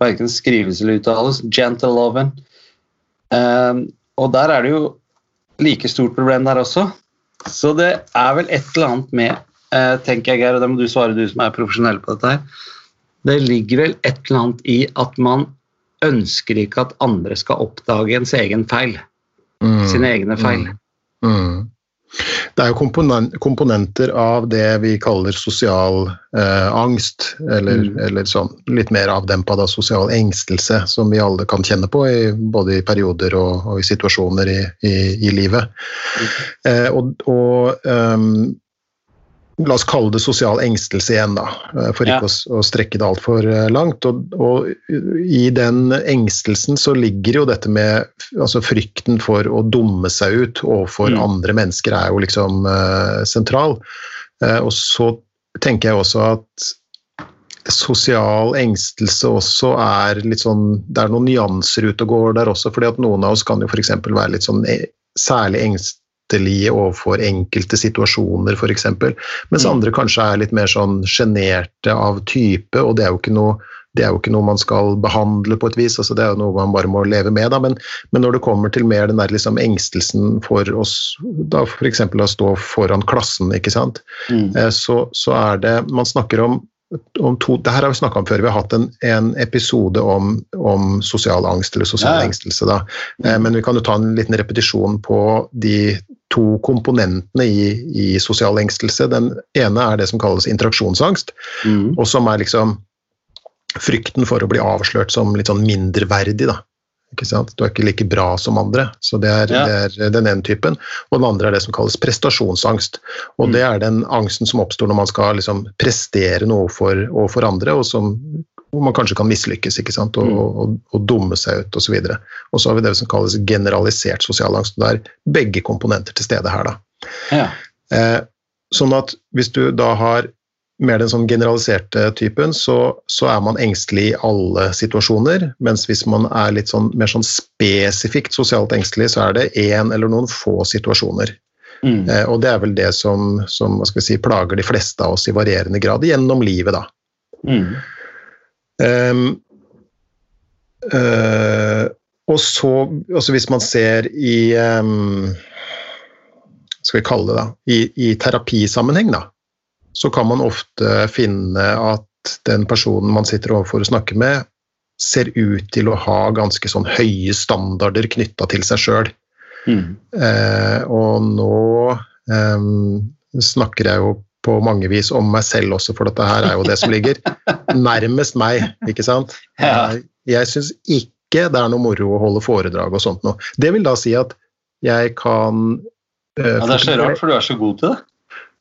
verken skrives eller uttales. Janteloven. Eh, Og der er det jo like stort problem der også. Så det er vel et eller annet med, eh, tenker jeg, Geir, og det må du svare, du som er profesjonell på dette her. Det ligger vel et eller annet i at man ønsker ikke at andre skal oppdage ens egen feil. Mm. Sine egne feil. Mm. Det er jo komponen- komponenter av det vi kaller sosial eh, angst, eller, Mm. eller sånn litt mer avdempa da, sosial engstelse, som vi alle kan kjenne på, i, både i perioder og, og i situasjoner i, i, i livet. Eh, og og ehm, La oss kalle det sosial engstelse igjen, da, eh, for ikke Ja. å, å strekke det altfor eh, langt. Og, og i den engstelsen så ligger jo dette med altså frykten for å dumme seg ut overfor Mm. andre mennesker er jo liksom uh, sentral. Uh, og så tenker jeg også at sosial engstelse også er litt sånn Det er noen nyanser ute og går der også, fordi at noen av oss kan jo f.eks. være litt sånn særlig særlig engstelige overfor enkelte situasjoner, f.eks. Mens Mm. andre kanskje er litt mer sånn sjenerte av type, og det er jo ikke noe det er jo ikke noe man skal behandle på et vis, altså det er jo noe man bare må leve med. Da. Men, men når det kommer til mer den der liksom engstelsen for oss, da f.eks. å stå foran klassen, ikke sant? Mm. Eh, så, så er det Man snakker om to Det her har vi snakka om før. Vi har hatt en, en episode om, om sosial angst eller sosial Ja. engstelse. Da. Eh, Men vi kan jo ta en liten repetisjon på de to komponentene i, i sosial engstelse. Den ene er det som kalles interaksjonsangst, Mm. og som er liksom frykten for å bli avslørt som litt sånn mindreverdig. da. Ikke sant? Du er ikke like bra som andre. så Det er, Ja. det er den ene typen. Og den andre er det som kalles prestasjonsangst. og Mm. Det er den angsten som oppstår når man skal liksom prestere noe for, overfor andre, og som, hvor man kanskje kan mislykkes ikke sant? Og, Mm. og, og dumme seg ut osv. Og, og så har vi det som kalles generalisert sosial angst. Det er begge komponenter til stede her. da. Ja. Eh, sånn at hvis du da har mer den sånn generaliserte typen, så, så er man engstelig i alle situasjoner. Mens hvis man er litt sånn, mer sånn spesifikt sosialt engstelig, så er det én eller noen få situasjoner. Mm. Eh, og det er vel det som, som si, plager de fleste av oss i varierende grad gjennom livet, da. Mm. Um, uh, og så, altså hvis man ser i um, Skal vi kalle det da, i, i terapisammenheng, da, så kan man ofte finne at den personen man sitter overfor og snakker med, ser ut til å ha ganske sånn høye standarder knytta til seg sjøl. Mm. Eh, og nå eh, snakker jeg jo på mange vis om meg selv også, for dette her er jo det som ligger [laughs] nærmest meg. ikke sant? Ja. Eh, Jeg syns ikke det er noe moro å holde foredrag og sånt noe. Det vil da si at jeg kan eh, Ja, det er så rart, for du er så god til det.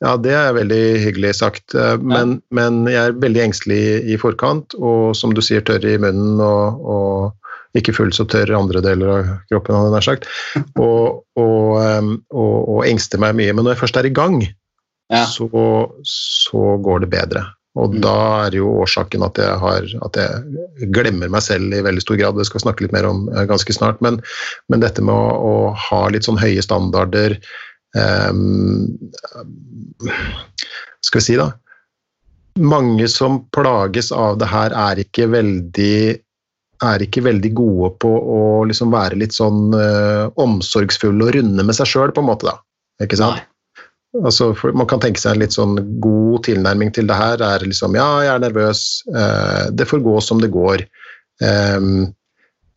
Ja, det er veldig hyggelig sagt. Men, Men, men jeg er veldig engstelig i forkant, og som du sier, tørr i munnen og, og ikke fullt så tørr andre deler av kroppen, hadde jeg nær sagt. [laughs] Og, og, og, engster meg mye. Men når jeg først er i gang, Ja. så, så går det bedre. Og Mm. da er jo årsaken at jeg, har, at jeg glemmer meg selv i veldig stor grad. Det skal vi snakke litt mer om eh, ganske snart. Men, men dette med å, å ha litt sånn høye standarder Skal vi si, da Mange som plages av det her, er ikke veldig er ikke veldig gode på å liksom være litt sånn uh, omsorgsfulle og runde med seg sjøl, på en måte. da. Ikke sant? Altså, man kan tenke seg en litt sånn god tilnærming til det her. er liksom, Ja, jeg er nervøs. Eh, det får gå som det går. ehm, eh,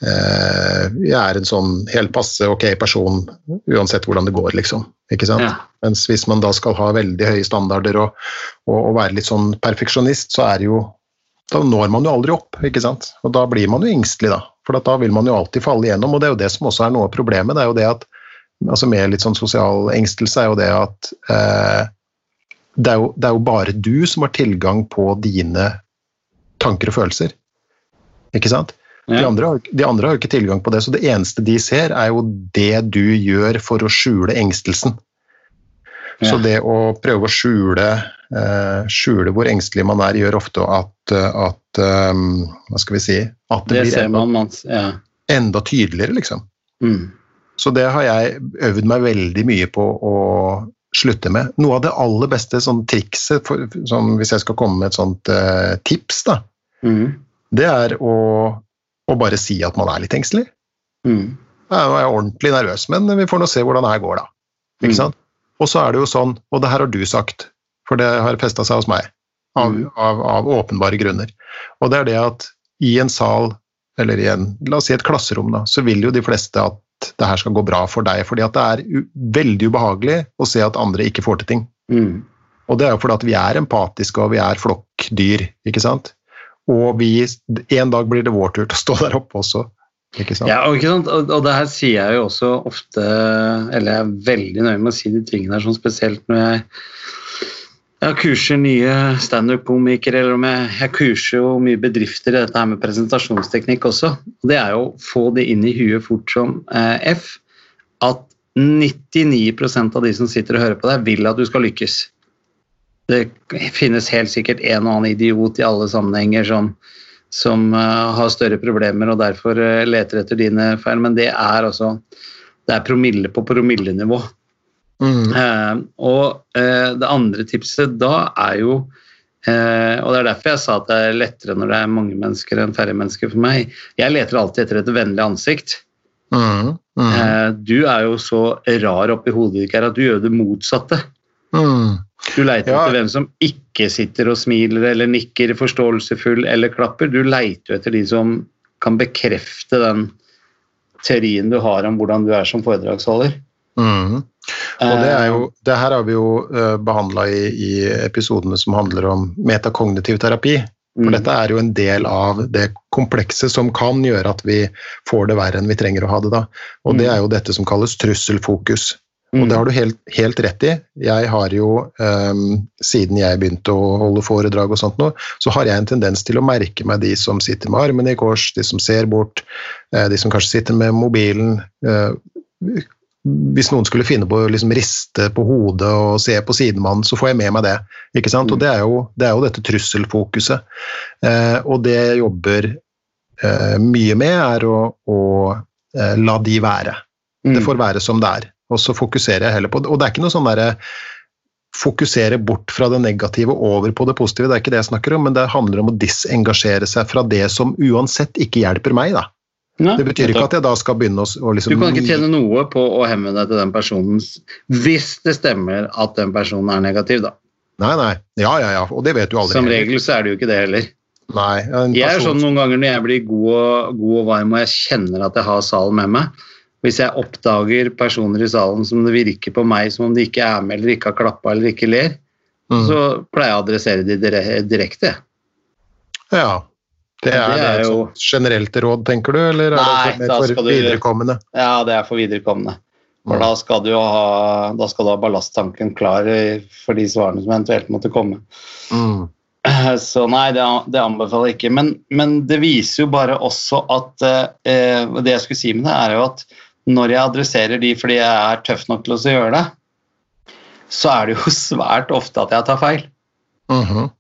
jeg er en sånn helt passe ok person uansett hvordan det går, liksom. Ikke sant? Ja. Mens hvis man da skal ha veldig høye standarder og, og, og være litt sånn perfeksjonist, så er det jo Da når man jo aldri opp, ikke sant? Og da blir man jo engstelig, da. For da vil man jo alltid falle igjennom, og det er jo det som også er noe av problemet. det er jo det at altså Med litt sånn sosial engstelse er jo det at eh, det, er jo, det er jo bare du som har tilgang på dine tanker og følelser. Ikke sant? De, andre, har- de andre har ikke tilgang på det, så det eneste de ser, er jo det du gjør for å skjule engstelsen. Så det å prøve å skjule, uh, skjule hvor engstelig man er, gjør ofte at, at um, Hva skal vi si At det, Det blir ser enda, man. man ja. enda tydeligere, liksom. Mm. Så det har jeg øvd meg veldig mye på å slutte med. Noe av det aller beste sånn trikset, for, sånn, hvis jeg skal komme med et sånt uh, tips, da, Mm. det er å, å bare si at man er litt engstelig. Mm. Jeg er ordentlig nervøs, men vi får nå se hvordan det her går, da. Ikke Mm. sant? Og så er det jo sånn, og det her har du sagt, for det har festa seg hos meg, av, Mm. av, av åpenbare grunner. Og det er det at i en sal, eller i en, la oss si et klasserom, da, så vil jo de fleste at det her skal gå bra for deg, fordi at det er veldig ubehagelig å se at andre ikke får til ting. Mm. Og det er jo fordi at vi er empatiske, og vi er flokkdyr, ikke sant? Og vi, en dag blir det vår tur til å stå der oppe også, ikke sant? Ja, og, ikke sant? Og, og det her sier jeg jo også ofte Eller jeg er veldig nøye med å si de tingene her, sånn spesielt når jeg jeg kurser nye standup-komikere, eller om jeg, jeg kurser jo mye bedrifter i dette her med presentasjonsteknikk også. Det er jo å få det inn i huet fort som eh, F, at 99% av de som sitter og hører på deg, vil at du skal lykkes. Det finnes helt sikkert en og annen idiot i alle sammenhenger som, som uh, har større problemer og derfor uh, leter etter dine feil, men det er altså det er promille på promillenivå. Mm. Uh, og det andre tipset da er jo Og det er derfor jeg sa at det er lettere når det er mange mennesker enn færre mennesker for meg. Jeg leter alltid etter et vennlig ansikt. Mm. Mm. Du er jo så rar oppi hodet ditt at du gjør det motsatte. Mm. Du leiter Ja. etter hvem som ikke sitter og smiler eller nikker forståelsesfull eller klapper. Du leiter etter de som kan bekrefte den teorien du har om hvordan du er som foredragsholder. Mm. Og det er jo, det her har vi jo uh, behandla i, i episodene som handler om metakognitiv terapi. For Mm. dette er jo en del av det komplekse som kan gjøre at vi får det verre enn vi trenger å ha det da. Og det Mm. er jo dette som kalles trusselfokus. Mm. Og det har du helt, helt rett i. Jeg har jo, um, siden jeg begynte å holde foredrag og sånt nå, så har jeg en tendens til å merke meg de som sitter med armene i kors, de som ser bort, eh, de som kanskje sitter med mobilen. eh, Hvis noen skulle finne på å liksom riste på hodet og se på sidemannen, så får jeg med meg det. ikke sant? Mm. Og det er jo, det er jo dette trusselfokuset. Eh, og det jeg jobber mye med, er å, å la de være. Mm. Det får være som det er. Og så fokuserer jeg heller på det. Og det er ikke noe sånn derre fokusere bort fra det negative over på det positive, det er ikke det jeg snakker om, men det handler om å disengasjere seg fra det som uansett ikke hjelper meg. da. Ja, Det betyr ikke at jeg da skal begynne å, å liksom Du kan ikke tjene noe på å hemme deg til den personen hvis det stemmer at den personen er negativ, da. Nei, nei. Ja, ja, ja. Og det vet du aldri. Som regel så er det jo ikke det heller. Nei, person... Jeg er sånn noen ganger når jeg blir god og, god og varm og jeg kjenner at jeg har salen med meg. Hvis jeg oppdager personer i salen som det virker på meg som om de ikke er med eller ikke har klappa eller ikke ler, Mm. så pleier jeg å adressere de direkte. Ja. Det er, Det er jo- et generelt råd, tenker du, eller er Nei, det mer for du- viderekommende? Ja, det er for viderekommende. For Mm. da skal du ha, da skal du ha ballasttanken klar eh, for de svarene som eventuelt måtte komme. Mm. [clears throat] Så nei, det, det anbefaler jeg ikke. Men, men det viser jo bare også at eh, Det jeg skulle si med det, er jo at når jeg adresserer de fordi jeg er tøff nok til å gjøre det, så er det jo [laughs] svært ofte at jeg tar feil. Mhm.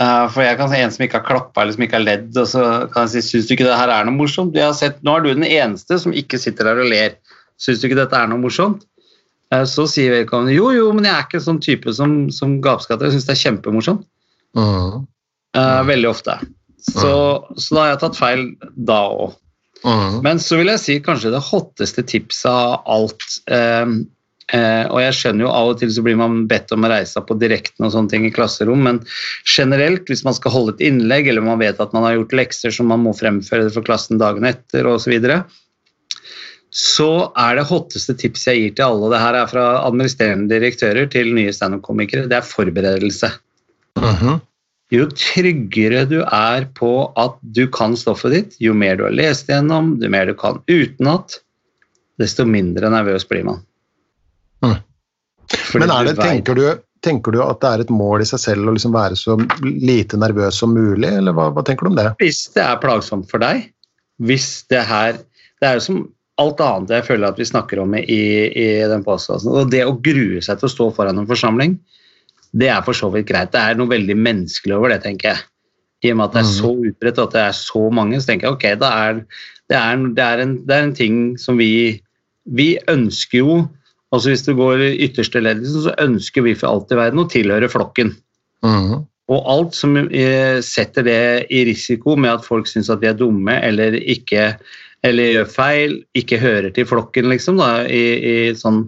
uh, for jeg kan se en som ikke har klappa eller som ikke har ledd, og så kan jeg si syns du ikke det her er noe morsomt? Jeg har sett, nå er du den eneste som ikke sitter der og ler. Syns du ikke dette er noe morsomt? Uh, så sier vedkommende jo, jo, men jeg er ikke en sånn type som, som gapskatter. Jeg syns det er kjempemorsomt. Mhm. Eh, veldig ofte. Så, så da har jeg tatt feil da òg. Mhm. Men så vil jeg si kanskje det hotteste tipset av alt eh, Eh, og jeg skjønner jo av og til så blir man bedt om å reise seg på direkten og sånne ting i klasserom, men generelt, hvis man skal holde et innlegg, eller man vet at man har gjort lekser som man må fremføre for klassen dagen etter osv., så, videre, så er det hotteste tipset jeg gir til alle, og det her er fra administrerende direktører til nye standup-komikere, det er forberedelse. Mm -hmm. Jo tryggere du er på at du kan stoffet ditt, jo mer du har lest gjennom, jo mer du kan utenat, desto mindre nervøs blir man. Mm. Men det, tenker, du, tenker, du, at det er et mål i seg selv å liksom være så lite nervøs som mulig, eller hva, hva, tenker du om det? Hvis det er plagsomt for deg, hvis det her Det er jo som alt annet jeg føler at vi snakker om i, i den påstanden. Og det å grue seg til å stå foran en forsamling, det er for så vidt greit. Det er noe veldig menneskelig over det, tenker jeg. I og med at det er så mm. utbredt og at det er så mange, så tenker jeg ok, det er, det er, det er, en, det er en, ting som vi Vi ønsker jo altså Hvis du går i ytterste ledelsen, så ønsker vi for alt i verden å tilhøre flokken. Mm. Og alt som eh, setter det i risiko med at folk syns at vi er dumme eller ikke eller gjør feil, ikke hører til flokken, liksom, da, i, i sånn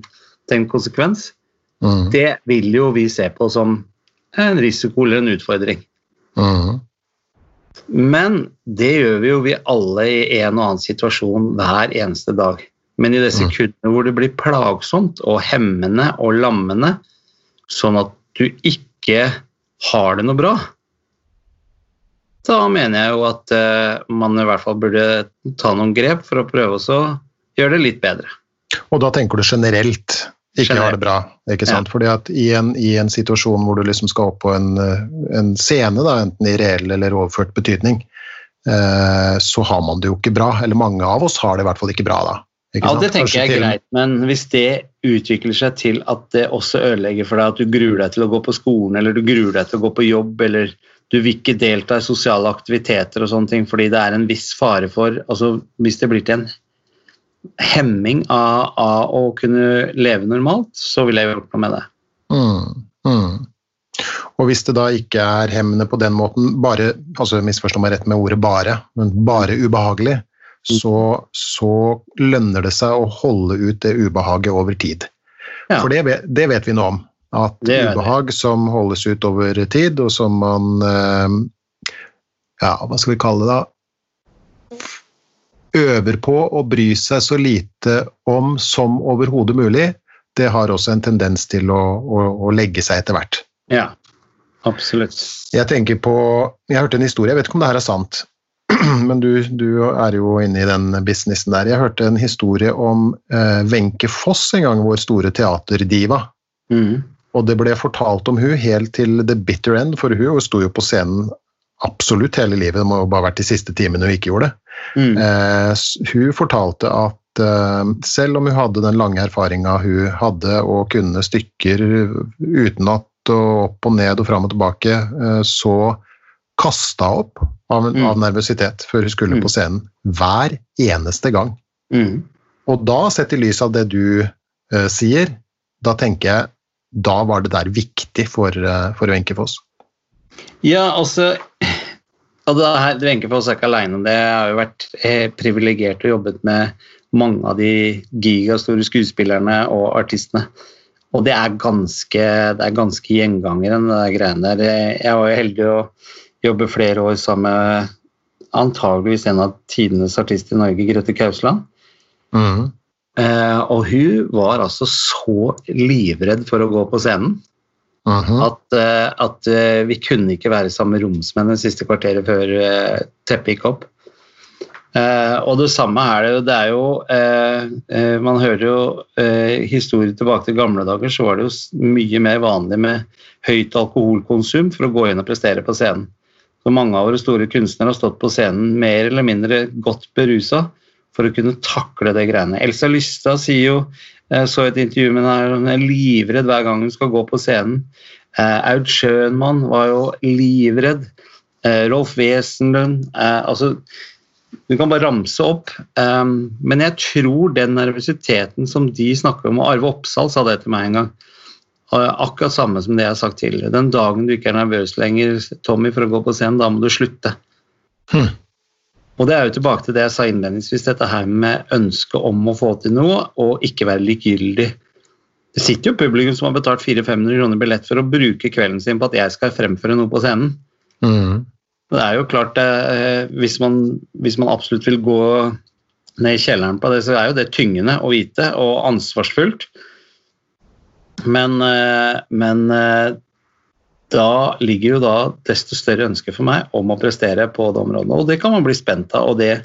tenkt konsekvens, mm. det vil jo vi se på som en risiko eller en utfordring. Mm. Men det gjør vi jo vi alle i en og annen situasjon hver eneste dag. Men i det mm. hvor det blir plagsomt og hemmende og lammende, sånn at du ikke har det noe bra, da mener jeg jo at uh, man i hvert fall burde ta noen grep for å prøve å gjøre det litt bedre. Og da tenker du generelt ikke har det bra, ikke sant? Ja. Fordi at i en, i en, situasjon hvor du liksom skal opp på en, en scene, da, enten i reell eller overført betydning, eh, så har man det jo ikke bra. Eller mange av oss har det i hvert fall ikke bra da. Ikke ja, sant? det tenker Kanskje jeg er greit, men hvis det utvikler seg til at det også ødelegger for deg at du gruer deg til å gå på skolen, eller du gruer deg til å gå på jobb, eller du vil ikke delta i sosiale aktiviteter og sånne ting fordi det er en viss fare for altså Hvis det blir til en hemming av, av å kunne leve normalt, så vil jeg gjort noe med det. Mm, mm. Og hvis det da ikke er hemmende på den måten, bare altså misforstå meg rett med ordet 'bare', men bare ubehagelig, så, så lønner det seg å holde ut det ubehaget over tid. Ja. For det, det vet vi noe om. At ubehag det. som holdes ut over tid, og som man eh, Ja, hva skal vi kalle det, da? Øver på å bry seg så lite om som overhodet mulig, det har også en tendens til å, å, å legge seg etter hvert. Ja, absolutt. Jeg tenker på Jeg hørte en historie, jeg vet ikke om det her er sant, [clears throat] men du, du, er jo inne i den businessen der. Jeg hørte en historie om eh, Wenche eh, Foss en gang, vår store teaterdiva. Mm. Og det ble fortalt om hun helt til the bitter end, for hun sto jo på scenen absolutt hele livet. Det må jo bare vært de siste timene hun ikke gjorde det. Mm. Eh, hun fortalte at eh, selv om hun hadde den lange erfaringa hun hadde og kunne stykker utenat og opp og ned og fram og tilbake, eh, så kasta hun opp av, mm. av, nervøsitet før hun skulle mm. på scenen. Hver eneste gang. Mm. Og da, sett i lys av det du eh, sier, da tenker jeg da var det der viktig for, eh, for Wenche Foss? Ja, altså Wenche Foss er ikke alene om det. Jeg har jo vært eh, privilegert og jobbet med mange av de gigastore skuespillerne og artistene. Og det er ganske, det er ganske gjengangeren, de greiene der. Jeg var jo heldig å jobbe flere år sammen med antageligvis en av tidenes artister i Norge, Grete Kausland. Mm. Eh, og hun var altså så livredd for å gå på scenen uh at, uh, at uh, vi kunne ikke være sammen med romsmenn det siste kvarteret før teppet gikk opp. og det samme er det jo. Det er jo Man hører jo historier tilbake til gamle dager, så var det jo mye mer vanlig med høyt alkoholkonsum for å gå inn og prestere på scenen. Så mange av våre store kunstnere har stått på scenen mer eller mindre godt berusa for å kunne takle det greiene. Elsa Lystad sier jo jeg så et intervju med henne hun er livredd hver gang hun skal gå på scenen. Uh, Aud Schønmann var jo livredd. Uh, Rolf Wesenlund uh, altså, Du kan bare ramse opp. Men jeg tror den nervøsiteten som de snakker om, og Arve Oppsal sa det til meg en gang, akkurat samme som det jeg har sagt tidligere. Den dagen du ikke er nervøs lenger, Tommy, for å gå på scenen, da må du slutte. Hmm. Og det er jo tilbake til det jeg sa innledningsvis, dette her med ønsket om å få til noe og ikke være likegyldig. Det sitter jo publikum som har betalt 400-500 kroner billett for å bruke kvelden sin på at jeg skal fremføre noe på scenen. Mm. Det er jo klart, eh, hvis, man, hvis man absolutt vil gå ned i kjelleren på det, så er jo det tyngende å vite, og ansvarsfullt. Men, eh, men eh, da ligger jo da desto større ønske for meg om å prestere på det området. Og det kan man bli spent av, og det,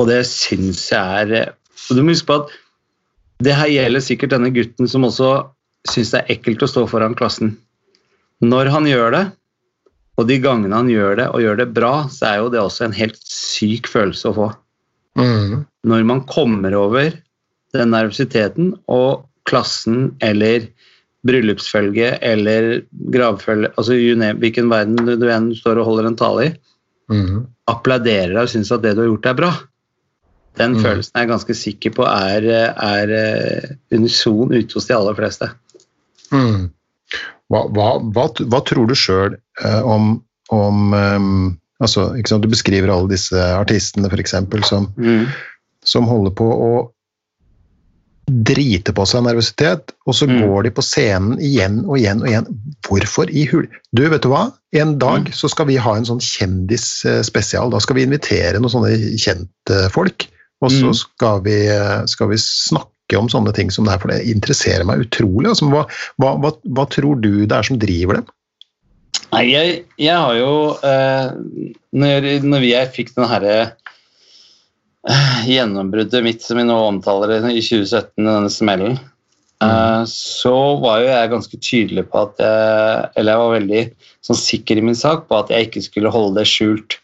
og det syns jeg er og Du må huske på at det her gjelder sikkert denne gutten som også syns det er ekkelt å stå foran klassen. Når han gjør det, og de gangene han gjør det, og gjør det bra, så er jo det også en helt syk følelse å få. Mm. Når man kommer over den nervøsiteten, og klassen eller bryllupsfølge eller gravfølge, altså hvilken verden du, enn står og holder en tale i, Mm. applauderer deg og syns at det du har gjort, er bra. Den Mm. følelsen er jeg ganske sikker på er, er eh, unison ute hos de aller fleste. Mm. Hva, hva, hva, hva tror du sjøl eh, om, om ehm, altså, Du beskriver alle disse artistene for eksempel, som, som holder på å drite på seg nervøsitet, og så Mm. går de på scenen igjen og igjen og igjen. Hvorfor i hul... Du, vet du hva? En dag Mm. så skal vi ha en sånn kjendisspesial. Da skal vi invitere noen sånne kjentfolk, og så Mm. skal, vi, skal vi snakke om sånne ting som det her, for det interesserer meg utrolig. Altså, hva, hva, hva, tror du det er som driver dem? Nei, jeg, jeg har jo eh, når, når jeg fikk den herre eh, gjennombruddet mitt som vi nå omtaler i 2017, denne smellen, mm. så var jo jeg ganske tydelig på at jeg, Eller jeg var veldig sånn sikker i min sak på at jeg ikke skulle holde det skjult.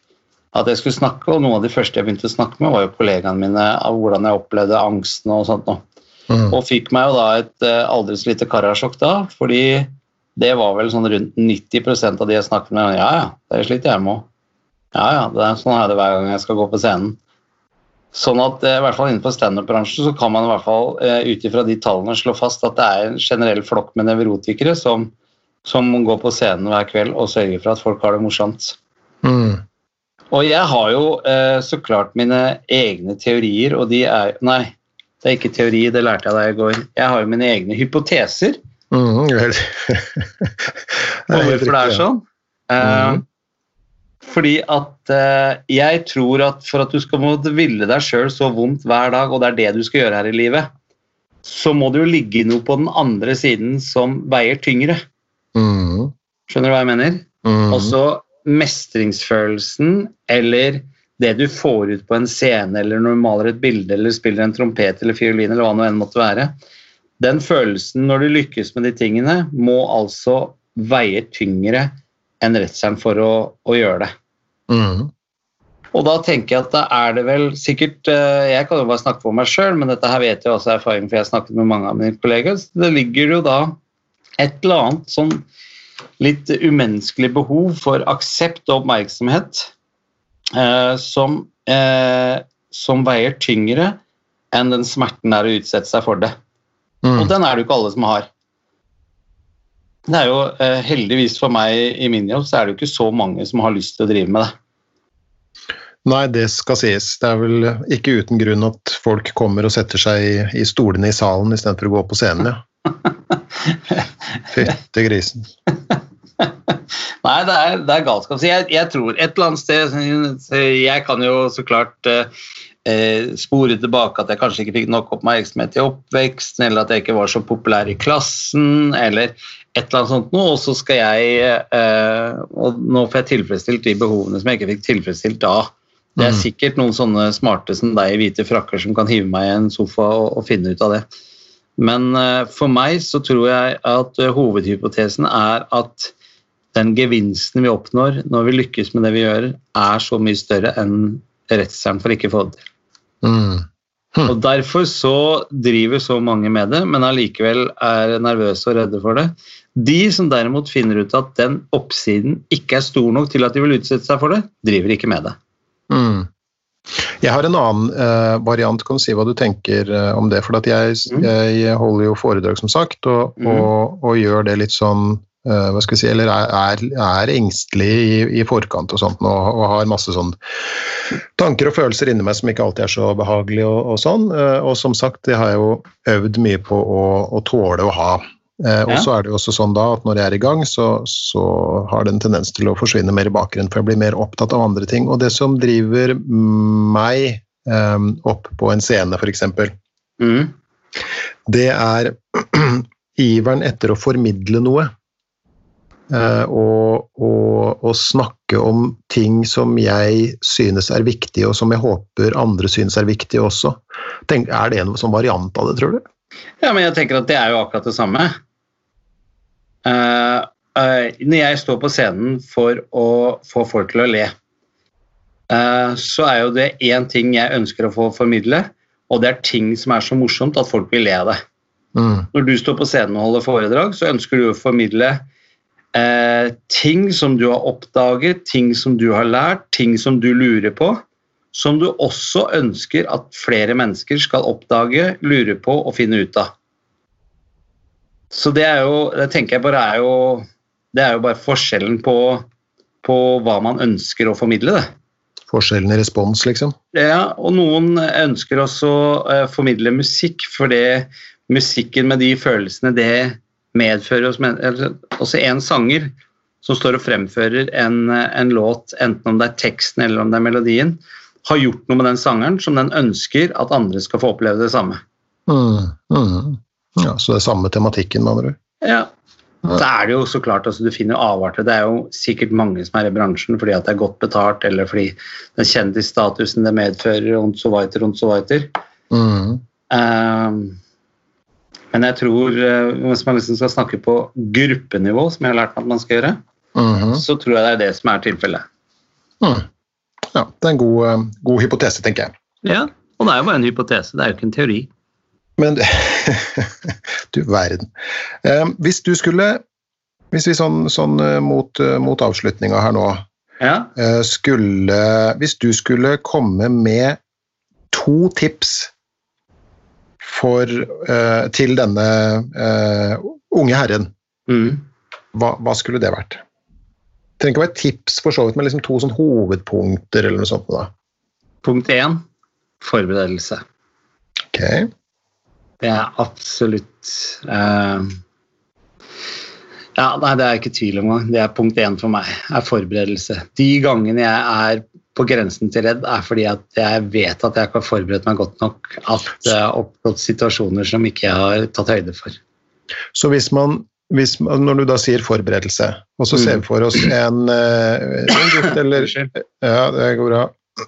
At jeg skulle snakke, og Noen av de første jeg begynte å snakke med, var jo kollegaene mine av hvordan jeg opplevde angsten og sånt. noe. Mm. Og fikk meg jo da et eh, aldri så lite karasjokk da, fordi det var vel sånn rundt 90% av de jeg snakket med. Ja, ja, det sliter jeg med òg. Ja, ja, det er sånn er det hver gang jeg skal gå på scenen. Sånn at eh, i hvert fall innenfor standup-bransjen så kan man i hvert fall eh, ut ifra de tallene slå fast at det er en generell flokk med nevrotikere som, som går på scenen hver kveld og sørger for at folk har det morsomt. Mm. Og jeg har jo eh, så klart mine egne teorier, og de er Nei, det er ikke teori, det lærte jeg deg i går. Jeg har jo mine egne hypoteser Mm, vel. på hvorfor det er sånn. Eh, Mhm. Fordi at eh, jeg tror at for at du skal måtte ville deg sjøl så vondt hver dag, og det er det du skal gjøre her i livet, så må det jo ligge noe på den andre siden som veier tyngre. Mm. Skjønner du hva jeg mener? Mm. Også mestringsfølelsen eller det du får ut på en scene, eller når du maler et bilde eller spiller en trompet eller fiolin, eller hva det enn måtte være. Den følelsen når du lykkes med de tingene, må altså veie tyngre enn redselen for å, å gjøre det. Mm. Og da tenker jeg at da er det vel sikkert eh, Jeg kan jo bare snakke for meg sjøl, men dette her vet jeg også er erfaring, for jeg har snakket med mange av mine kolleger. så Det ligger jo da et eller annet sånn litt umenneskelig behov for aksept og oppmerksomhet eh, som, eh, som veier tyngre enn den smerten er å utsette seg for det. Mm. Og den er det jo ikke alle som har. Det er jo eh, Heldigvis for meg i min jobb så er det jo ikke så mange som har lyst til å drive med det. Nei, det skal sies. Det er vel ikke uten grunn at folk kommer og setter seg i, i stolene i salen istedenfor å gå på scenen, ja. [laughs] Fytte grisen. [laughs] Nei, det er, det er galskap. Så jeg, jeg tror et eller annet sted Jeg kan jo så klart eh, eh, spore tilbake at jeg kanskje ikke fikk nok oppmerksomhet i oppveksten, eller at jeg ikke var så populær i klassen, eller et eller annet sånt noe, og så skal jeg eh, Og nå får jeg tilfredsstilt de behovene som jeg ikke fikk tilfredsstilt da. Det er Mm. sikkert noen sånne smarte som deg i hvite frakker som kan hive meg i en sofa og, og finne ut av det. Men eh, for meg så tror jeg at eh, hovedhypotesen er at den gevinsten vi oppnår når vi lykkes med det vi gjør, er så mye større enn redselen for ikke å få det til. Mm. Og Derfor så driver så mange med det, men allikevel er nervøse og redde for det. De som derimot finner ut at den oppsiden ikke er stor nok til at de vil utsette seg for det, driver ikke med det. Mm. Jeg har en annen eh, variant, kan du si hva du tenker eh, om det. For at jeg, Mm. jeg holder jo foredrag, som sagt, og, Mm. og, og gjør det litt sånn uh, hva skal vi si, eller er, er engstelig i, i, forkant og sånt, og, og, har masse sånn tanker og følelser inni meg som ikke alltid er så behagelige og, sånn. Uh, og som sagt, det har jeg jo øvd mye på å, å tåle å ha. Uh, og så er det jo også sånn da at når jeg er i gang, så, så har det en tendens til å forsvinne mer i bakgrunnen, for jeg blir mer opptatt av andre ting. Og det som driver meg eh, opp på en scene, f.eks., mm. det er [clears throat] iveren etter å formidle noe. Eh, og, og, og, snakke om ting som jeg synes er viktig, og som jeg håper andre synes er viktig også. Tenk, er det en sånn variant av det, tror du? Ja, men jeg tenker at det er jo akkurat det samme. Uh, uh, når jeg står på scenen for å få folk til å le, så er jo det én ting jeg ønsker å få formidle, og det er ting som er så morsomt at folk vil le av det. Mm. Når du står på scenen og holder foredrag, så ønsker du å formidle ting som du har oppdaget, ting som du har lært, ting som du lurer på, som du også ønsker at flere mennesker skal oppdage, lure på og finne ut av. Så det er jo Det tenker jeg bare er jo Det er jo bare forskjellen på, på hva man ønsker å formidle, det. Forskjellen i respons, liksom? Ja, og noen ønsker også å uh, formidle musikk, for det musikken med de følelsene det medfører hos mennesker. Også en sanger som står og fremfører en, en, låt, enten om det er teksten eller om det er melodien, har gjort noe med den sangeren som den ønsker at andre skal få oppleve det samme. Mm, mm. Ja, Så det er samme tematikken, med andre ord? Ja. Så er det jo så klart, altså, Du finner avarter. Det er jo sikkert mange som er i bransjen fordi at det er godt betalt, eller fordi den kjendisstatusen det medfører, og så weiter, og så weiter. Mm. Um, men jeg tror, eh, hvis man liksom skal snakke på gruppenivå, som jeg har lært meg at man skal gjøre, mm -hmm. så tror jeg det er det som er tilfellet. Mm. Ja, det er en god, eh, god, hypotese, tenker jeg. Ja, og det er jo bare en hypotese, det er jo ikke en teori. Men [laughs] du verden. Eh, hvis du skulle Hvis vi sånn, sånn mot, mot avslutninga her nå ja. skulle Hvis du skulle komme med to tips for, til denne unge herren, mm. hva, hva, skulle det vært? Det trenger ikke å være tips, for så vidt, men liksom to sånn hovedpunkter eller noe sånt. Da. Punkt én forberedelse. Ok. Det er absolutt uh, ja, nei, Det er ikke tvil om. Det er punkt én for meg. er forberedelse. De gangene jeg er på grensen til redd, er fordi at jeg vet at jeg ikke har forberedt meg godt nok. At det har oppstått situasjoner som ikke jeg har tatt høyde for. Så hvis man, hvis, når du da sier forberedelse, og så ser vi for oss en, eh, en gutt [coughs] eller Ja, det går bra.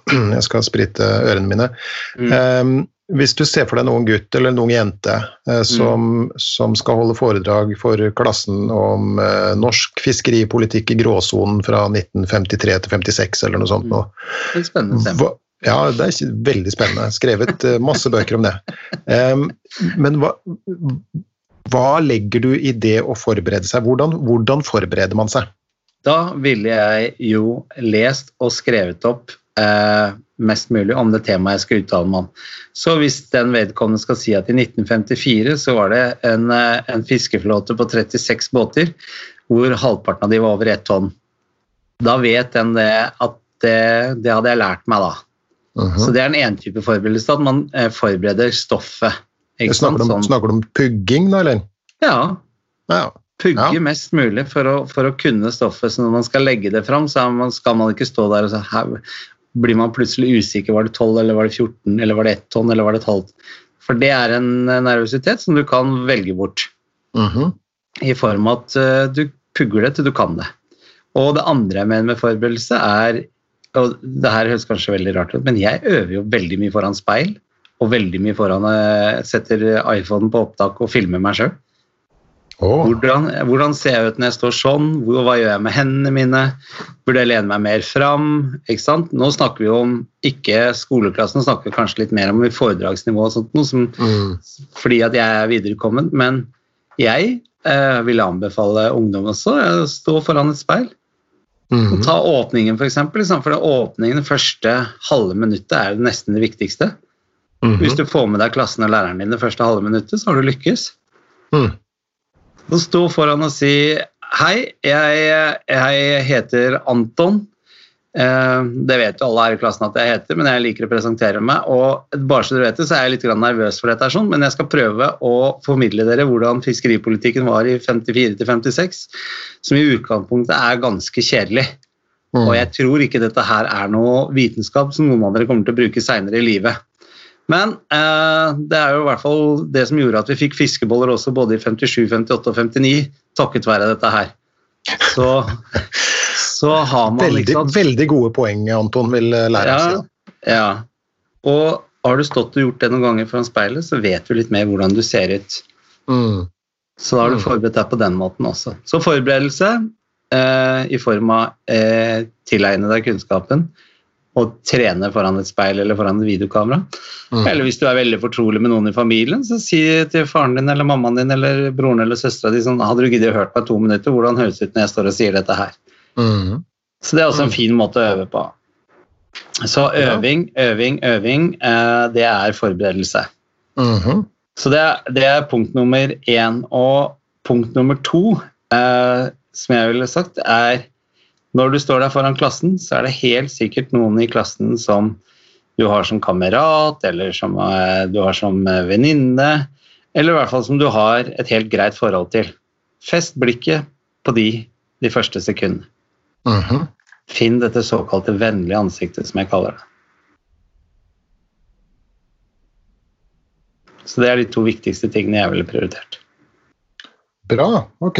Jeg skal sprite ørene mine. Mm. Um, hvis du ser for deg noen gutt eller noen jente eh, som, mm. som, skal holde foredrag for klassen om eh, norsk fiskeripolitikk i gråsonen fra 1953 til 56 eller noe sånt. noe. Det er spennende. Hva, ja, det er veldig spennende. Skrevet eh, masse bøker om det. Um, men hva, hva, legger du i det å forberede seg? Hvordan, hvordan forbereder man seg? Da ville jeg jo lest og skrevet opp eh, mest mulig om det temaet jeg skal uttale meg om. Så hvis den vedkommende skal si at i 1954 så var det en, eh, en fiskeflåte på 36 båter hvor halvparten av de var over ett tonn, da vet den det at det, det hadde jeg lært meg da. Uh -huh. Så det er en ene type forberedelse, at man eh, forbereder stoffet. Snakker du, om, sånn. snakker, du om, pugging da, eller? Ja. ja. Pugge ja. mest mulig for å, for å, kunne stoffet. Så når man skal legge det fram, så man, skal man ikke stå der og si blir man plutselig usikker. Var det 12, eller var det 14, eller var det 1 tonn, eller var det et halvt? For det er en nervøsitet som du kan velge bort. Mm -hmm. I form av at uh, du pugger det til du kan det. Og det andre jeg mener med forberedelse, er og det her høres kanskje veldig rart ut, men jeg øver jo veldig mye foran speil. Og veldig mye foran uh, setter iPhonen på opptak og filmer meg sjøl. Oh. Hvordan, hvordan, ser jeg ut når jeg står sånn? Hva gjør jeg med hendene mine? Burde jeg lene meg mer fram? Nå snakker vi om ikke skoleklassen, nå snakker vi kanskje litt mer om foredragsnivå og sånt, noe som, mm. fordi at jeg er viderekommen. Men jeg eh, vil anbefale ungdom også å stå foran et speil. Mm. Ta åpningen, f.eks. For, liksom, for åpningen det første halve minuttet er det nesten det viktigste. Mm. Hvis du får med deg klassen og læreren din det første halve minuttet, så har du lykkes. Mm. Å stå foran og si hei, jeg, jeg heter Anton. Eh, det vet jo alle her i klassen at jeg heter, men jeg liker å presentere meg. Og bare så dere vet det, så er jeg litt nervøs for dette, sånn, men jeg skal prøve å formidle dere hvordan fiskeripolitikken var i 54 56, som i utgangspunktet er ganske kjedelig. Mm. Og jeg tror ikke dette her er noe vitenskap som noen av dere kommer til å bruke seinere i livet. Men eh, det er jo i hvert fall det som gjorde at vi fikk fiskeboller også både i 57, 58 og 59, takket være dette her. Så, [laughs] så har man veldig, liksom Veldig gode poeng, Anton, vil eh, lære ja, si. Ja. Og har du stått og gjort det noen ganger foran speilet, så vet du litt mer hvordan du ser ut. Mm. Så da har du mm. forberedt deg på den måten også. Så forberedelse eh, i form av eh, tilegne deg kunnskapen og trene foran et speil eller foran et videokamera. Mm. Eller hvis du er veldig fortrolig med noen i familien, så si til faren din eller mammaen din eller broren eller søstera di sånn Hadde du giddet hørt meg to minutter, hvordan høres det ut når jeg står og sier dette her? Mm. Så det er også en mm. fin måte å øve på. Så øving, øving, øving, eh, det er forberedelse. Mm -hmm. Så det er, det er, punkt nummer én. Og punkt nummer to, eh, som jeg ville sagt, er når du står der foran klassen, så er det helt sikkert noen i klassen som du har som kamerat, eller som eh, du har som eh, venninne, eller i hvert fall som du har et helt greit forhold til. Fest blikket på de de første sekundene. Mm -hmm. Finn dette såkalte vennlige ansiktet, som jeg kaller det. Så det er de to viktigste tingene jeg ville prioritert. Bra. Ok.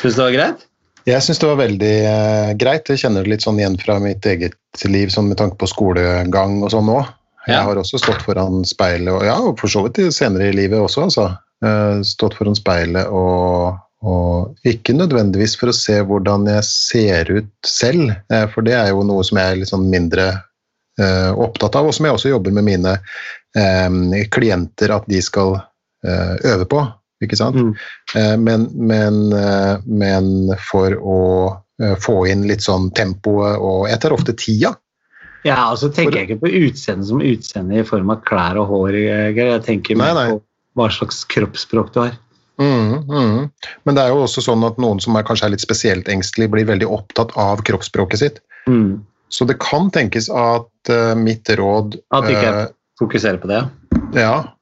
Syns du det var greit? Jeg syns det var veldig eh, greit. Jeg kjenner det litt sånn igjen fra mitt eget liv sånn med tanke på skolegang og sånn òg. Jeg har også stått foran speilet, og ja, og for så vidt senere i livet også, altså. Eh, stått foran speilet og, og ikke nødvendigvis for å se hvordan jeg ser ut selv, eh, for det er jo noe som jeg er litt sånn mindre opptatt av, og som jeg også jobber med mine klienter at de skal øve på. Ikke sant? Mm. Eh, men, men, eh, men, for å eh, få inn litt sånn tempoet og Jeg tar ofte tida. Ja, og så tenker for, jeg ikke på utseendet som utseende i form av klær og hår. Jeg tenker mer på hva slags kroppsspråk du har. Mm, mm. Men det er jo også sånn at noen som er kanskje er litt spesielt engstelig, blir veldig opptatt av kroppsspråket sitt. Mm. Så det kan tenkes at uh, mitt råd At du ikke uh, fokuserer på det? Ja.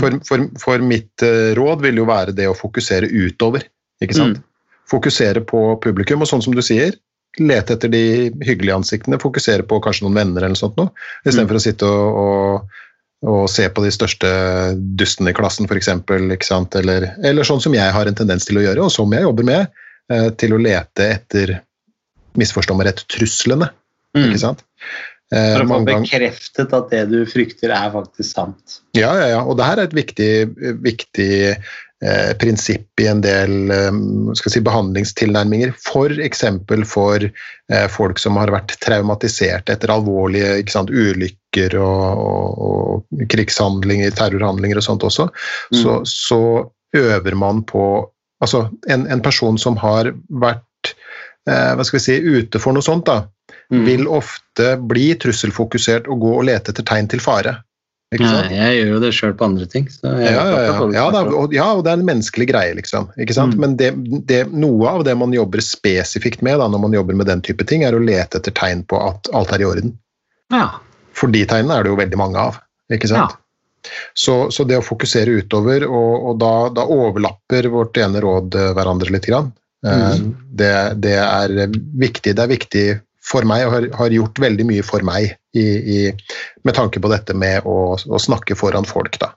For, for, for, mitt eh, råd vil jo være det å fokusere utover. ikke sant? Mm. Fokusere på publikum, og sånn som du sier, lete etter de hyggelige ansiktene. Fokusere på kanskje noen venner eller noe sånt noe, istedenfor mm. å sitte og, og, og, se på de største dustene i klassen, f.eks. Eller, eller sånn som jeg har en tendens til å gjøre, og som jeg jobber med, eh, til å lete etter misforstå meg rett, truslene. Mm. ikke sant? Eh, For å få bekreftet at det du frykter, er faktisk sant. Ja, ja, ja. Og det her er et viktig, viktig eh, prinsipp i en del eh, si, behandlingstilnærminger. F.eks. For, for eh, folk som har vært traumatisert etter alvorlige sant, ulykker og, og, og, krigshandlinger, terrorhandlinger og sånt også. Mm. Så, så, øver man på Altså, en, en person som har vært eh, hva skal vi si, ute for noe sånt, da, mm. vil ofte bli trusselfokusert og gå og lete etter tegn til fare. Ja, jeg gjør jo det sjøl på andre ting. ja, ja, ja. Ja, da, og, ja, og, det er en menneskelig greie, liksom. Mm. Men det, det, noe av det man jobber spesifikt med da, når man jobber med den type ting, er å lete etter tegn på at alt er i orden. Ja. For de tegnene er det jo veldig mange av. ikke sant? Så, så, det å fokusere utover, og, og da, da, overlapper vårt ene råd eh, hverandre litt. Grann. Eh, mm. Det, det, er viktig. Det er viktig for meg, og har, har gjort veldig mye for meg i, i, med tanke på dette med å, å snakke foran folk. Da.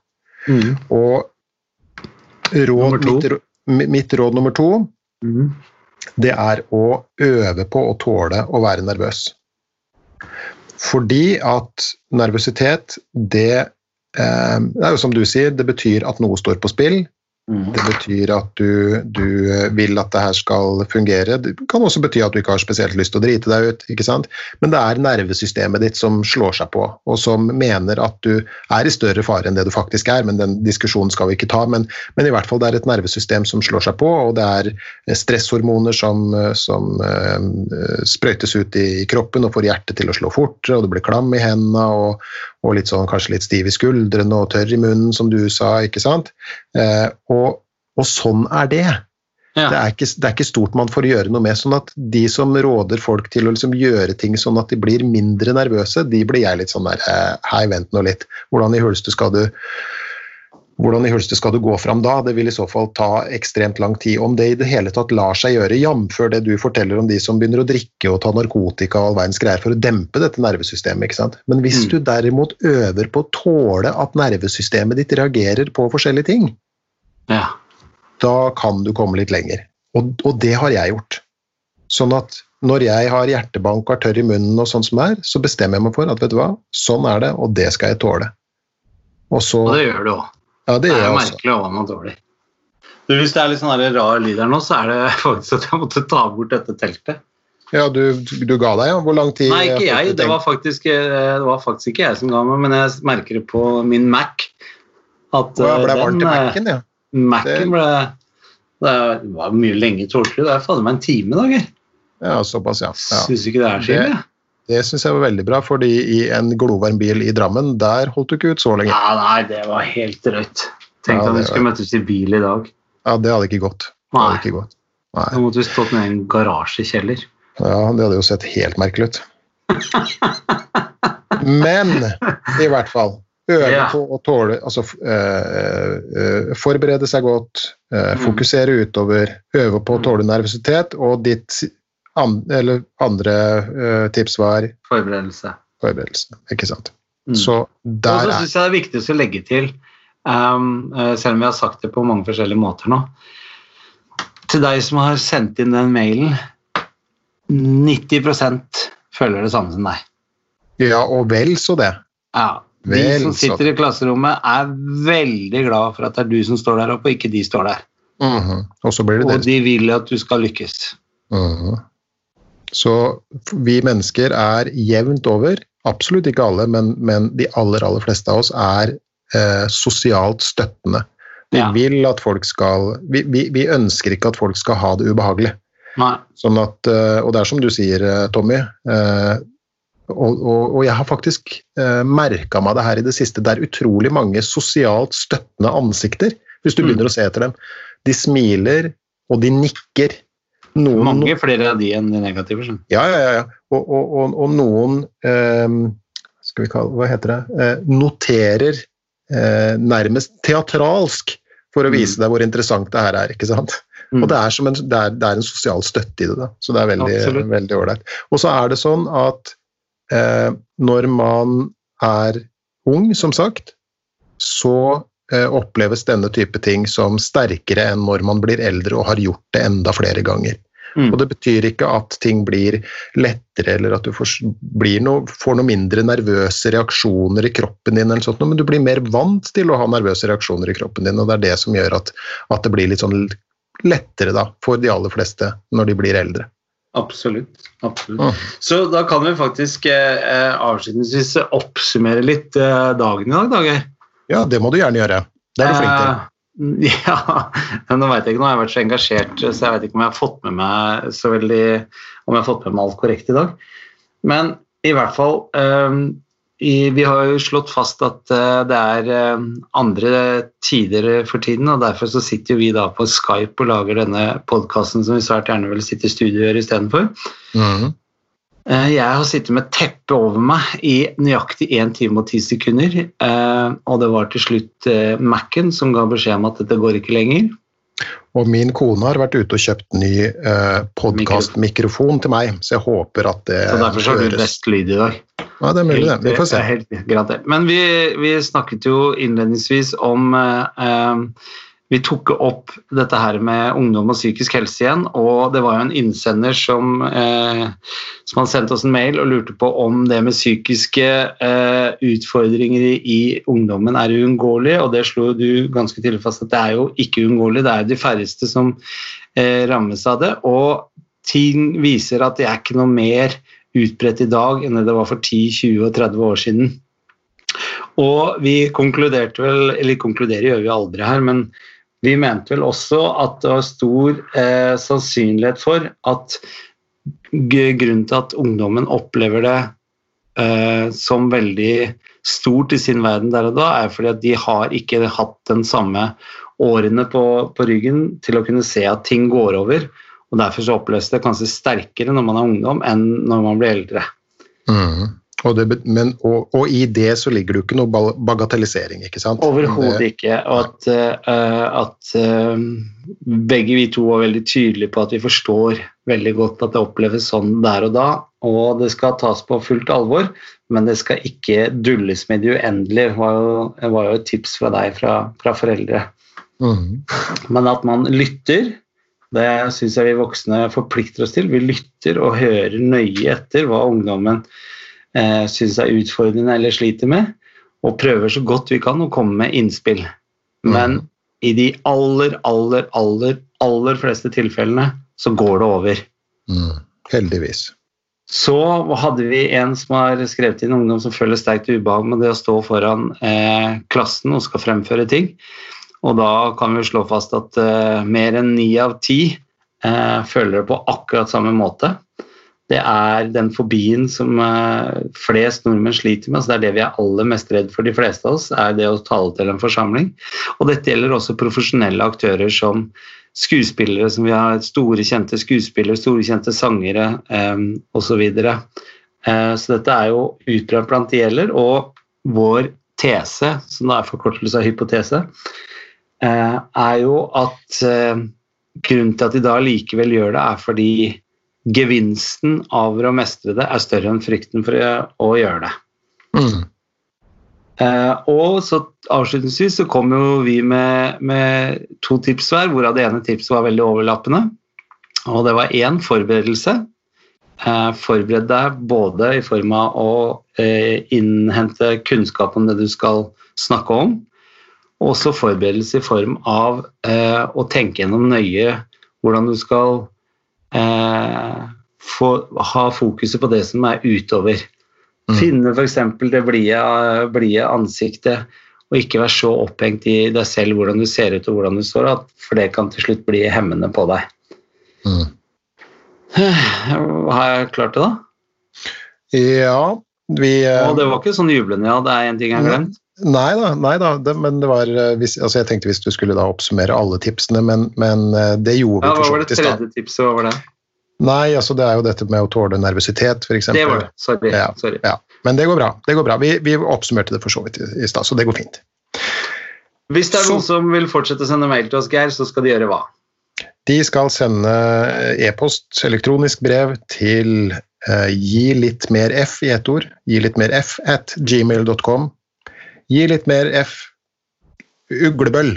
Mm. Og råd, mitt, mitt, råd nummer to, mm. det er å øve på å tåle å være nervøs. Fordi at nervøsitet, det, eh, det er jo som du sier, det betyr at noe står på spill. Mm. Det betyr at du, du, vil at det her skal fungere. Det kan også bety at du ikke har spesielt lyst til å drite deg ut. ikke sant? Men det er nervesystemet ditt som slår seg på, og som mener at du er i større fare enn det du faktisk er. men Den diskusjonen skal vi ikke ta, men, men i hvert fall det er et nervesystem som slår seg på, og det er stresshormoner som, som uh, sprøytes ut i kroppen og får hjertet til å slå fortere, og du blir klam i hendene og, og litt sånn, kanskje litt stiv i skuldrene og tørr i munnen, som du sa. ikke sant? Eh, og, og, sånn er det. Det, er ikke, det er ikke stort man får gjøre noe med. sånn at De som råder folk til å liksom gjøre ting sånn at de blir mindre nervøse, de blir jeg litt sånn der eh, Hei, vent nå litt. Hvordan i huleste skal du hvordan i hulste skal du gå fram da? Det vil i så fall ta ekstremt lang tid. Om det i det hele tatt lar seg gjøre, jf. det du forteller om de som begynner å drikke og ta narkotika og all verdens greier for å dempe dette nervesystemet. ikke sant? Men hvis Mm. du derimot øver på å tåle at nervesystemet ditt reagerer på forskjellige ting, ja. da kan du komme litt lenger. Og, og det har jeg gjort. Sånn at når jeg har hjertebank og er tørr i munnen, og sånn som det er, så bestemmer jeg meg for at vet du hva, sånn er det, og det skal jeg tåle. Og så, Og det gjør du òg. Ja, det Det er jo merkelig hva man tåler. Du, hvis det er litt sånn rar lyd her nå, så er det [laughs] faktisk at jeg måtte ta bort dette teltet. Ja, du, du ga deg, ja? Hvor lang tid? Nei, ikke jeg. Det var, faktisk, eh, det var faktisk ikke jeg som ga meg, men jeg merker det på min Mac. At Å, ja, ble den, varmt i eh, Mac-en, ja. Mac-en ble Det var mye lenge tålelig. Det er fader meg en time i dag. Ja, såpass, ja. ja. Syns ikke det er så ille. Det syns jeg var veldig bra, fordi i en glovarm bil i Drammen, der holdt du ikke ut så lenge. Ja, nei, det var helt drøyt. Tenk Ja, at vi skulle møtes i bil i dag. Ja, det hadde ikke gått. Det Nei, hadde ikke gått. Nei. da måtte vi stått nede i en garasjekjeller. Ja, det hadde jo sett helt merkelig ut. Men i hvert fall øve Ja. på å tåle Altså øh, øh, forberede seg godt, øh, fokusere utover, øve på å tåle nervøsitet, og ditt an, eller andre uh, tips var Forberedelse. forberedelse. Ikke sant. Mm. Så Og der så er syns jeg det er viktig å legge til, um, selv om vi har sagt det på mange forskjellige måter nå Til deg som har sendt inn den mailen 90% føler det samme som deg. Ja, og vel så det. Ja, De Vel, som sitter i klasserommet, er veldig glad for at det er du som står der oppe, og ikke de står der. Mhm. Og så blir det Og de vil at du skal lykkes. Mhm. Så vi mennesker er jevnt over, absolutt ikke alle, men, men de aller, aller fleste av oss er eh, sosialt støttende. Vi Ja. vil at folk skal vi, vi, vi ønsker ikke at folk skal ha det ubehagelig. Nei. Sånn at, eh, og det er som du sier, eh, Tommy, eh, og, og, og jeg har faktisk uh, merka meg det her i det siste. Det er utrolig mange sosialt støttende ansikter, hvis du Mm. begynner å se etter dem. De smiler, og de nikker. Noen, Mange flere av de enn de negative. Sånn. ja, ja, ja. Og, og, og, og noen eh, skal vi kalle, Hva heter det? Eh, noterer eh, nærmest teatralsk for å Mm. vise deg hvor interessant det her er. ikke sant? Mm. Og det er, som en, det, er, det er en sosial støtte i det. da, Så det er veldig ålreit. Og så er det sånn at eh, når man er ung, som sagt, så oppleves denne type ting som sterkere enn når man blir eldre og har gjort det enda flere ganger. Mm. Og det betyr ikke at ting blir lettere, eller at du får, blir noe, får noe mindre nervøse reaksjoner i kroppen din, eller sånt, men du blir mer vant til å ha nervøse reaksjoner i kroppen din, og det er det som gjør at, at det blir litt sånn lettere da, for de aller fleste når de blir eldre. Absolutt. absolutt. Mm. Så da kan vi faktisk eh, eh, avslutningsvis oppsummere litt eh, dagen i dag, Dager. Ja, det må du gjerne gjøre. Det er du flink til. [laughs] Ja, ja, nå vet jeg ikke, nå har jeg vært så engasjert, så jeg vet ikke om jeg har fått med meg så veldig om jeg har fått med meg alt korrekt i dag. Men i hvert fall eh, Vi har jo slått fast at eh, det er eh, andre tider for tiden, og derfor så sitter vi da på Skype og lager denne podkasten som vi svært gjerne vil sitte i studio og gjøre istedenfor. Mhm. Eh, Jeg har sittet med teppet over meg i nøyaktig 1 time og 10 sekunder. eh, Og det var til slutt eh, Mac-en som ga beskjed om at dette går ikke lenger. Og min kone har vært ute og kjøpt ny eh, podkastmikrofon til meg, så jeg håper at det Så derfor så har du best lyd i dag. Ja, det er mulig, det. Vi får se. Helt. Men vi, vi snakket jo innledningsvis om eh, Vi tok opp dette her med ungdom og psykisk helse igjen, og det var jo en innsender som, eh, som hadde sendt oss en mail og lurte på om det med psykiske eh, utfordringer i, i ungdommen er uunngåelig, og det slo du ganske tidlig fast at det er jo ikke uunngåelig, det er jo de færreste som eh, rammes av det, og ting viser at det er ikke noe mer utbredt i dag enn det var for 10, 20 og 30 år siden. Og vi konkluderte vel, eller konkluderer gjør vi aldri her, men vi mente vel også at det var stor eh, sannsynlighet for at grunnen til at ungdommen opplever det eh, som veldig stort i sin verden der og da, er fordi at de har ikke hatt den samme årene på, på, ryggen til å kunne se at ting går over. og Derfor så oppleves det kanskje sterkere når man er ungdom enn når man blir eldre. Mm. Og, det, men, og, og, i det så ligger det jo ikke noe bagatellisering, ikke sant? Overhodet ikke. Og at, uh, at uh, begge vi to var veldig tydelige på at vi forstår veldig godt at det oppleves sånn der og da, og det skal tas på fullt alvor, men det skal ikke dulles med det uendelige, var jo, var jo et tips fra deg fra, fra foreldre. Mm. Men at man lytter, det syns jeg vi voksne forplikter oss til. Vi lytter og hører nøye etter hva ungdommen eh, syns er utfordrende eller sliter med, og prøver så godt vi kan å komme med innspill. Men mm. i de aller, aller, aller, aller fleste tilfellene så går det over. Mm. Heldigvis. Så hadde vi en som har skrevet inn ungdom som føler sterkt ubehag med det å stå foran eh, klassen og skal fremføre ting. Og da kan vi slå fast at eh, mer enn ni av ti eh, føler det på akkurat samme måte. Det er den fobien som eh, flest nordmenn sliter med. Altså det er det vi er aller mest redd for, de fleste av oss, er det å tale til en forsamling. Og dette gjelder også profesjonelle aktører som skuespillere, som vi har store, kjente skuespillere, store, kjente sangere eh, osv. Så, eh, så dette er jo utbredt blant de gjelder. Og vår tese, som da er forkortelse av hypotese, eh, er jo at eh, grunnen til at de da likevel gjør det, er fordi gevinsten av å mestre det er større enn frykten for å gjøre det. Mm. Eh, og så avslutningsvis så kom jo vi med, med, to tips hver, hvorav det ene tipset var veldig overlappende. Og det var én forberedelse. Eh, forbered deg både i form av å eh, innhente kunnskap om det du skal snakke om, og også forberedelse i form av eh, å tenke gjennom nøye hvordan du skal eh, få, ha fokuset på det som er utover. Mm. Finne f.eks. det blide, blide ansiktet, og ikke være så opphengt i deg selv, hvordan du ser ut og hvordan du står, for det kan til slutt bli hemmende på deg. Mm. Har jeg klart det, da? Ja, vi Og det var ikke sånn jublende, ja. Det er en ting jeg har glemt. Nei da, nei da det, men det var eh, hvis, altså Jeg tenkte hvis du skulle da oppsummere alle tipsene, men, men eh, det gjorde ja, vi for så vidt i stad. Hva var det tredje tipset? Hva var det? Nei, altså det er jo dette med å tåle nervøsitet, f.eks. Det var det. Sorry. Ja, Sorry. Ja. Men det går bra. Det går bra. Vi, vi oppsummerte det for så vidt i, i stad, så det går fint. Hvis det er noen som vil fortsette å sende mail til oss, Geir, så skal de gjøre hva? De skal sende e-post, elektronisk brev, til uh, gi litt mer f i ett ord. Gi litt mer f at gmail.com. Gi litt mer f uglebøll.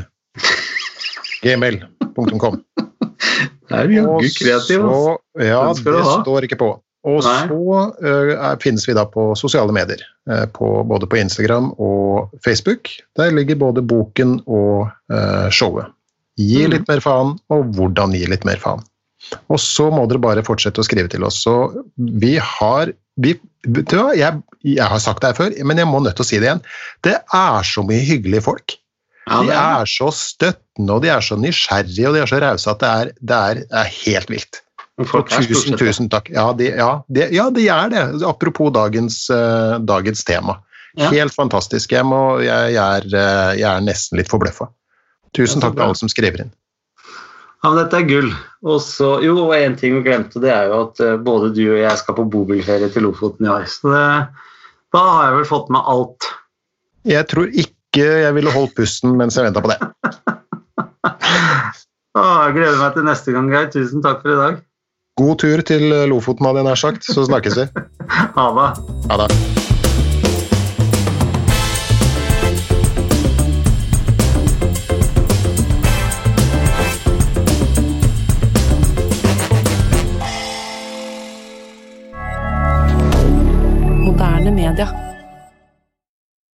gmail.com. [laughs] Det er jaggu kreativ. Altså. Ja, det står ikke på. Og Nei. så uh, finnes vi da på sosiale medier. Uh, på, både på Instagram og Facebook. Der ligger både boken og uh, showet. Gi mm. litt mer faen, og hvordan gi litt mer faen. Og så må dere bare fortsette å skrive til oss. Så vi har vi, jeg, jeg, har sagt det her før, men jeg må nødt til å si det igjen. Det er så mye hyggelige folk. Ja, de er så støttende og de er så nysgjerrige og de er så rause at det er, det er, er helt vilt. tusen, tusen takk. Ja de, ja, de, ja, de, er det. Apropos dagens, uh, dagens tema. Helt fantastisk. Jeg, må, jeg, jeg, er, uh, jeg, er, nesten litt forbløffa. Tusen takk til alle som skriver inn. Ja, men Dette er gull. Og så, jo, og én ting vi glemte, det er jo at uh, både du og jeg skal på bobilferie til Lofoten i år. Så det, da har jeg vel fått med alt. Jeg tror ikke jeg ville holdt pusten mens jeg venta på det. [laughs] jeg gleder meg til neste gang, Geir. Tusen takk for i dag. God tur til Lofoten, hadde jeg nær sagt. Så snakkes vi. [laughs] ha det. Ha det.